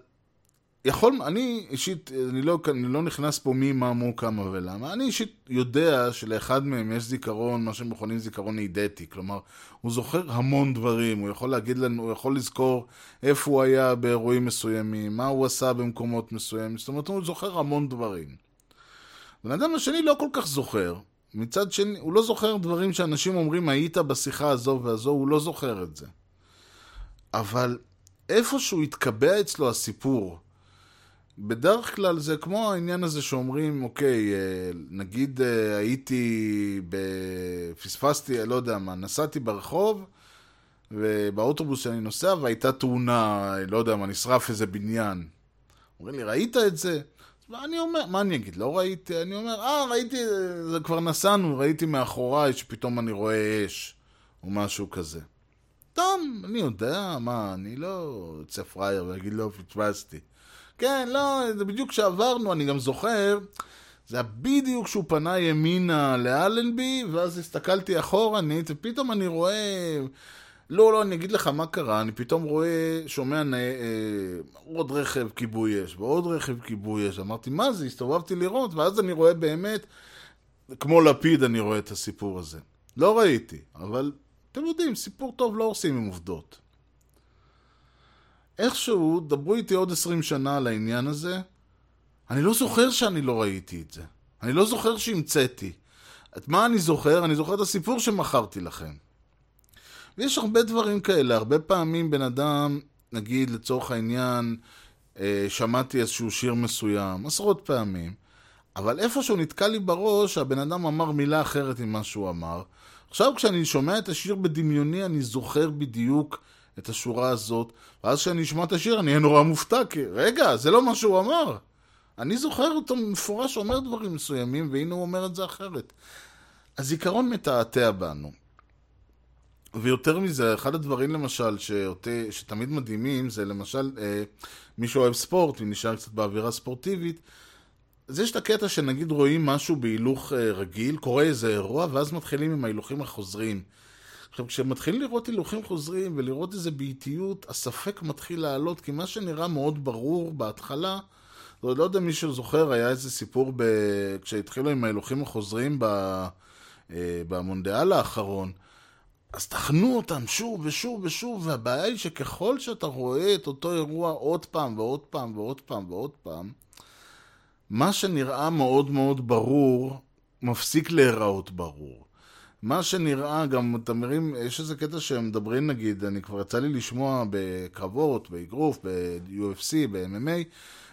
יכול, אני אישית, אני לא, אני לא נכנס פה מי, מה, מו, כמה ולמה. אני אישית יודע שלאחד מהם יש זיכרון, מה שהם מכונים זיכרון אידטי. כלומר, הוא זוכר המון דברים, הוא יכול להגיד לנו, הוא יכול לזכור איפה הוא היה באירועים מסוימים, מה הוא עשה במקומות מסוימים, זאת אומרת, הוא זוכר המון דברים. בן אדם השני לא כל כך זוכר. מצד שני, הוא לא זוכר דברים שאנשים אומרים, היית בשיחה הזו והזו, הוא לא זוכר את זה. אבל איפשהו התקבע אצלו הסיפור. בדרך כלל זה כמו העניין הזה שאומרים, אוקיי, אה, נגיד אה, הייתי, פספסתי, לא יודע מה, נסעתי ברחוב, ובאוטובוס שאני נוסע, והייתה תאונה, לא יודע מה, נשרף איזה בניין. אומרים לי, ראית את זה? אני אומר, מה אני אגיד? לא ראיתי, אני אומר, אה, ראיתי, זה כבר נסענו, ראיתי מאחוריי שפתאום אני רואה אש, או משהו כזה. טוב, אני יודע, מה, אני לא יוצא פראייר ואגיד לא פספסתי. כן, לא, זה בדיוק כשעברנו, אני גם זוכר, זה היה בדיוק כשהוא פנה ימינה לאלנבי, ואז הסתכלתי אחורנית, ופתאום אני רואה... לא, לא, אני אגיד לך מה קרה, אני פתאום רואה, שומע נ... אה, עוד רכב כיבוי אש, ועוד רכב כיבוי אש. אמרתי, מה זה? הסתובבתי לראות, ואז אני רואה באמת, כמו לפיד אני רואה את הסיפור הזה. לא ראיתי, אבל אתם יודעים, סיפור טוב לא עושים עם עובדות. איכשהו, דברו איתי עוד עשרים שנה על העניין הזה, אני לא זוכר שאני לא ראיתי את זה. אני לא זוכר שהמצאתי. את מה אני זוכר? אני זוכר את הסיפור שמכרתי לכם. ויש הרבה דברים כאלה, הרבה פעמים בן אדם, נגיד לצורך העניין, אה, שמעתי איזשהו שיר מסוים, עשרות פעמים, אבל איפשהו נתקע לי בראש, הבן אדם אמר מילה אחרת ממה שהוא אמר. עכשיו כשאני שומע את השיר בדמיוני, אני זוכר בדיוק את השורה הזאת, ואז כשאני אשמע את השיר אני אהיה נורא מופתע, כי רגע, זה לא מה שהוא אמר. אני זוכר אותו מפורש אומר דברים מסוימים, והנה הוא אומר את זה אחרת. הזיכרון מתעתע בנו. ויותר מזה, אחד הדברים למשל שאותי, שתמיד מדהימים זה למשל אה, מי שאוהב ספורט ונשאר קצת באווירה ספורטיבית אז יש את הקטע שנגיד רואים משהו בהילוך אה, רגיל, קורה איזה אירוע ואז מתחילים עם ההילוכים החוזרים. עכשיו כשמתחילים לראות הילוכים חוזרים ולראות איזה באיטיות, הספק מתחיל לעלות כי מה שנראה מאוד ברור בהתחלה לא, לא יודע מי שזוכר, היה איזה סיפור ב... כשהתחילו עם ההילוכים החוזרים ב... אה, במונדיאל האחרון אז תחנו אותם שוב ושוב ושוב, והבעיה היא שככל שאתה רואה את אותו אירוע עוד פעם ועוד פעם ועוד פעם ועוד פעם, מה שנראה מאוד מאוד ברור, מפסיק להיראות ברור. מה שנראה, גם אתם מרים, יש איזה קטע שהם מדברים נגיד, אני כבר יצא לי לשמוע בקרבות, באגרוף, ב-UFC, ב-MMA,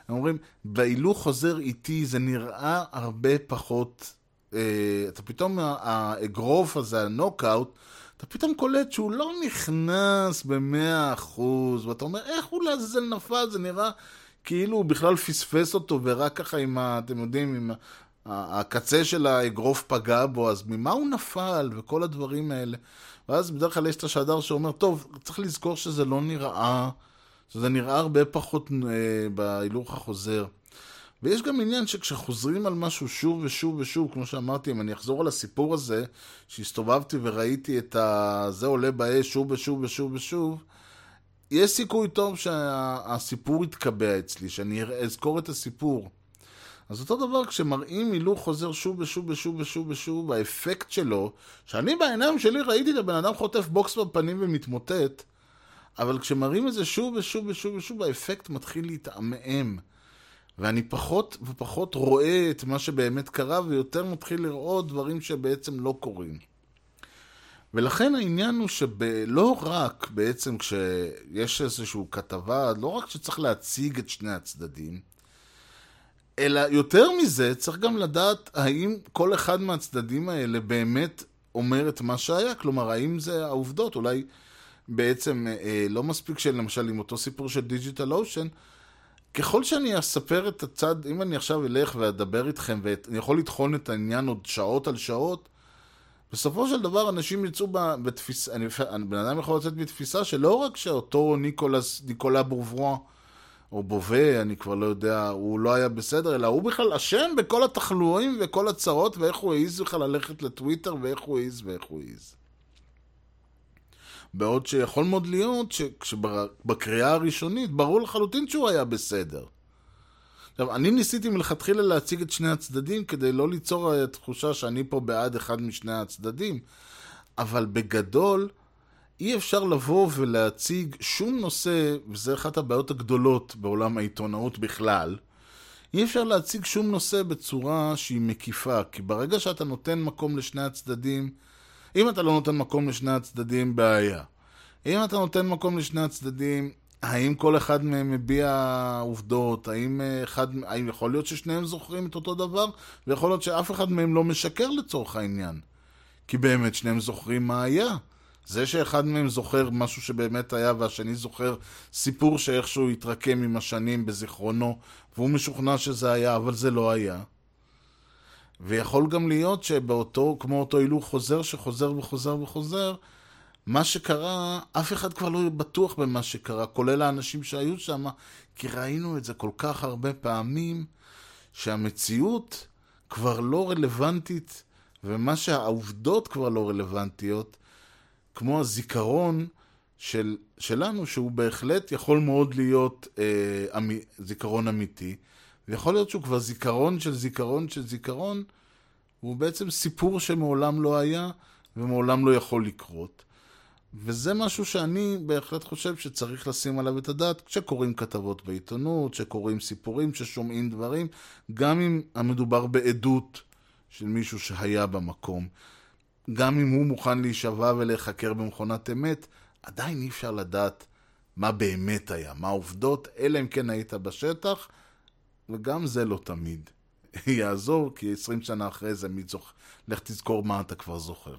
הם אומרים, בהילוך חוזר איטי זה נראה הרבה פחות, אה, אתה פתאום, האגרוף הזה, הנוקאוט, אתה פתאום קולט שהוא לא נכנס במאה אחוז, ואתה אומר, איך הוא לעזאזל נפל? זה נראה כאילו הוא בכלל פספס אותו, ורק ככה עם ה... אתם יודעים, עם הקצה של האגרוף פגע בו, אז ממה הוא נפל, וכל הדברים האלה. ואז בדרך כלל יש את השדר שאומר, טוב, צריך לזכור שזה לא נראה, שזה נראה הרבה פחות אה, בהילוך החוזר. ויש גם עניין שכשחוזרים על משהו שוב ושוב ושוב, כמו שאמרתי, אם אני אחזור על הסיפור הזה, שהסתובבתי וראיתי את ה... זה עולה באש שוב ושוב ושוב ושוב, יש סיכוי טוב שהסיפור יתקבע אצלי, שאני אזכור את הסיפור. אז אותו דבר כשמראים הילוך חוזר שוב ושוב ושוב ושוב ושוב, האפקט שלו, שאני בעיניים שלי ראיתי את הבן אדם חוטף בוקס בפנים ומתמוטט, אבל כשמראים את זה שוב ושוב ושוב ושוב, האפקט מתחיל להתעמעם. ואני פחות ופחות רואה את מה שבאמת קרה, ויותר מתחיל לראות דברים שבעצם לא קורים. ולכן העניין הוא שלא רק בעצם כשיש איזושהי כתבה, לא רק שצריך להציג את שני הצדדים, אלא יותר מזה, צריך גם לדעת האם כל אחד מהצדדים האלה באמת אומר את מה שהיה. כלומר, האם זה העובדות? אולי בעצם אה, לא מספיק שלמשל עם אותו סיפור של Digital Ocean, ככל שאני אספר את הצד, אם אני עכשיו אלך ואדבר איתכם ואני יכול לטחון את העניין עוד שעות על שעות, בסופו של דבר אנשים יצאו בתפיסה, בן אדם יכול לצאת בתפיסה שלא רק שאותו ניקולס, ניקולה בורבואה או בובה, אני כבר לא יודע, הוא לא היה בסדר, אלא הוא בכלל אשם בכל התחלואים וכל הצרות ואיך הוא העז בכלל ללכת לטוויטר ואיך הוא העז ואיך הוא העז. בעוד שיכול מאוד להיות שבקריאה הראשונית ברור לחלוטין שהוא היה בסדר. עכשיו, אני ניסיתי מלכתחילה להציג את שני הצדדים כדי לא ליצור אה, תחושה שאני פה בעד אחד משני הצדדים, אבל בגדול, אי אפשר לבוא ולהציג שום נושא, וזה אחת הבעיות הגדולות בעולם העיתונאות בכלל, אי אפשר להציג שום נושא בצורה שהיא מקיפה, כי ברגע שאתה נותן מקום לשני הצדדים, אם אתה לא נותן מקום לשני הצדדים, בעיה. אם אתה נותן מקום לשני הצדדים, האם כל אחד מהם מביע עובדות? האם, אחד, האם יכול להיות ששניהם זוכרים את אותו דבר? ויכול להיות שאף אחד מהם לא משקר לצורך העניין. כי באמת שניהם זוכרים מה היה. זה שאחד מהם זוכר משהו שבאמת היה והשני זוכר סיפור שאיכשהו התרקם עם השנים בזיכרונו והוא משוכנע שזה היה, אבל זה לא היה. ויכול גם להיות שבאותו, כמו אותו הילוך חוזר שחוזר וחוזר וחוזר, מה שקרה, אף אחד כבר לא בטוח במה שקרה, כולל האנשים שהיו שם, כי ראינו את זה כל כך הרבה פעמים, שהמציאות כבר לא רלוונטית, ומה שהעובדות כבר לא רלוונטיות, כמו הזיכרון של, שלנו, שהוא בהחלט יכול מאוד להיות אה, אמי, זיכרון אמיתי, ויכול להיות שהוא כבר זיכרון של זיכרון של זיכרון, הוא בעצם סיפור שמעולם לא היה ומעולם לא יכול לקרות. וזה משהו שאני בהחלט חושב שצריך לשים עליו את הדעת כשקוראים כתבות בעיתונות, כשקוראים סיפורים, כששומעים דברים, גם אם המדובר בעדות של מישהו שהיה במקום. גם אם הוא מוכן להישבע ולהיחקר במכונת אמת, עדיין אי אפשר לדעת מה באמת היה, מה העובדות, אלא אם כן היית בשטח, וגם זה לא תמיד (laughs) יעזור, כי 20 שנה אחרי זה, מי זוכ... לך תזכור מה אתה כבר זוכר.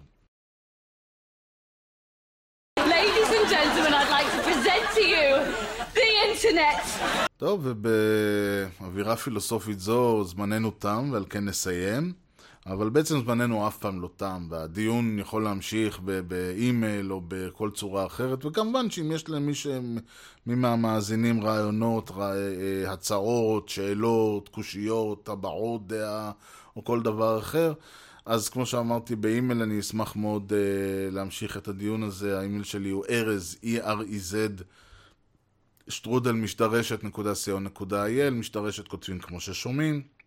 Ladies and gentlemen, I'd like to present to you the internet. טוב, ובאווירה פילוסופית זו זמננו תם, ועל כן נסיים. אבל בעצם זמננו אף פעם לא תם, והדיון יכול להמשיך באימייל או בכל צורה אחרת, וכמובן שאם יש למי מי מהמאזינים רעיונות, רע, אה, הצעות, שאלות, קושיות, טבעות דעה או כל דבר אחר, אז כמו שאמרתי באימייל אני אשמח מאוד uh, להמשיך את הדיון הזה, האימייל שלי הוא ארז, E-R-E-Z, שטרודל משדרשת.co.il, משדרשת כותבים כמו ששומעים.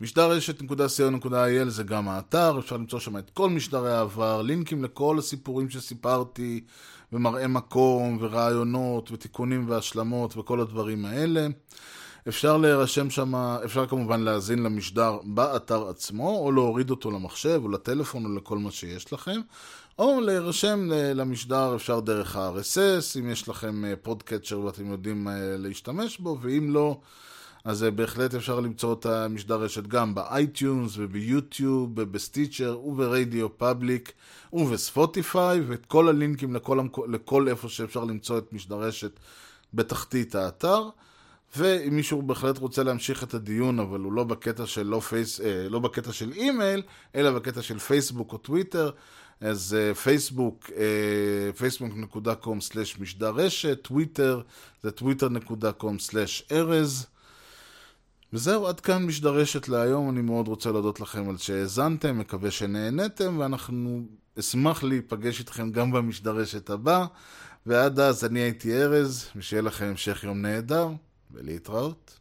משדר רשת.co.il זה גם האתר, אפשר למצוא שם את כל משדרי העבר, לינקים לכל הסיפורים שסיפרתי, ומראה מקום, ורעיונות, ותיקונים והשלמות, וכל הדברים האלה. אפשר להירשם שם, אפשר כמובן להאזין למשדר באתר עצמו, או להוריד אותו למחשב, או לטלפון, או לכל מה שיש לכם. או להירשם למשדר אפשר דרך ה-RSS, אם יש לכם podcatcher ואתם יודעים אה, להשתמש בו, ואם לא, אז בהחלט אפשר למצוא את המשדר רשת גם ב iTunes וביוטיוב וב Stitcher וב RadioPublic וב Spotify ואת כל הלינקים לכל, לכל איפה שאפשר למצוא את משדר רשת בתחתית האתר. ואם מישהו בהחלט רוצה להמשיך את הדיון, אבל הוא לא בקטע של, לא פייס, אה, לא בקטע של אימייל, אלא בקטע של פייסבוק או טוויטר, אז אה, פייסבוק, אה, facebook.com/משדר רשת, טוויטר זה twitter.com/ארז. וזהו, עד כאן משדרשת להיום, אני מאוד רוצה להודות לכם על שהאזנתם, מקווה שנהנתם, ואנחנו אשמח להיפגש איתכם גם במשדרשת הבא, ועד אז אני הייתי ארז, ושיהיה לכם המשך יום נהדר, ולהתראות.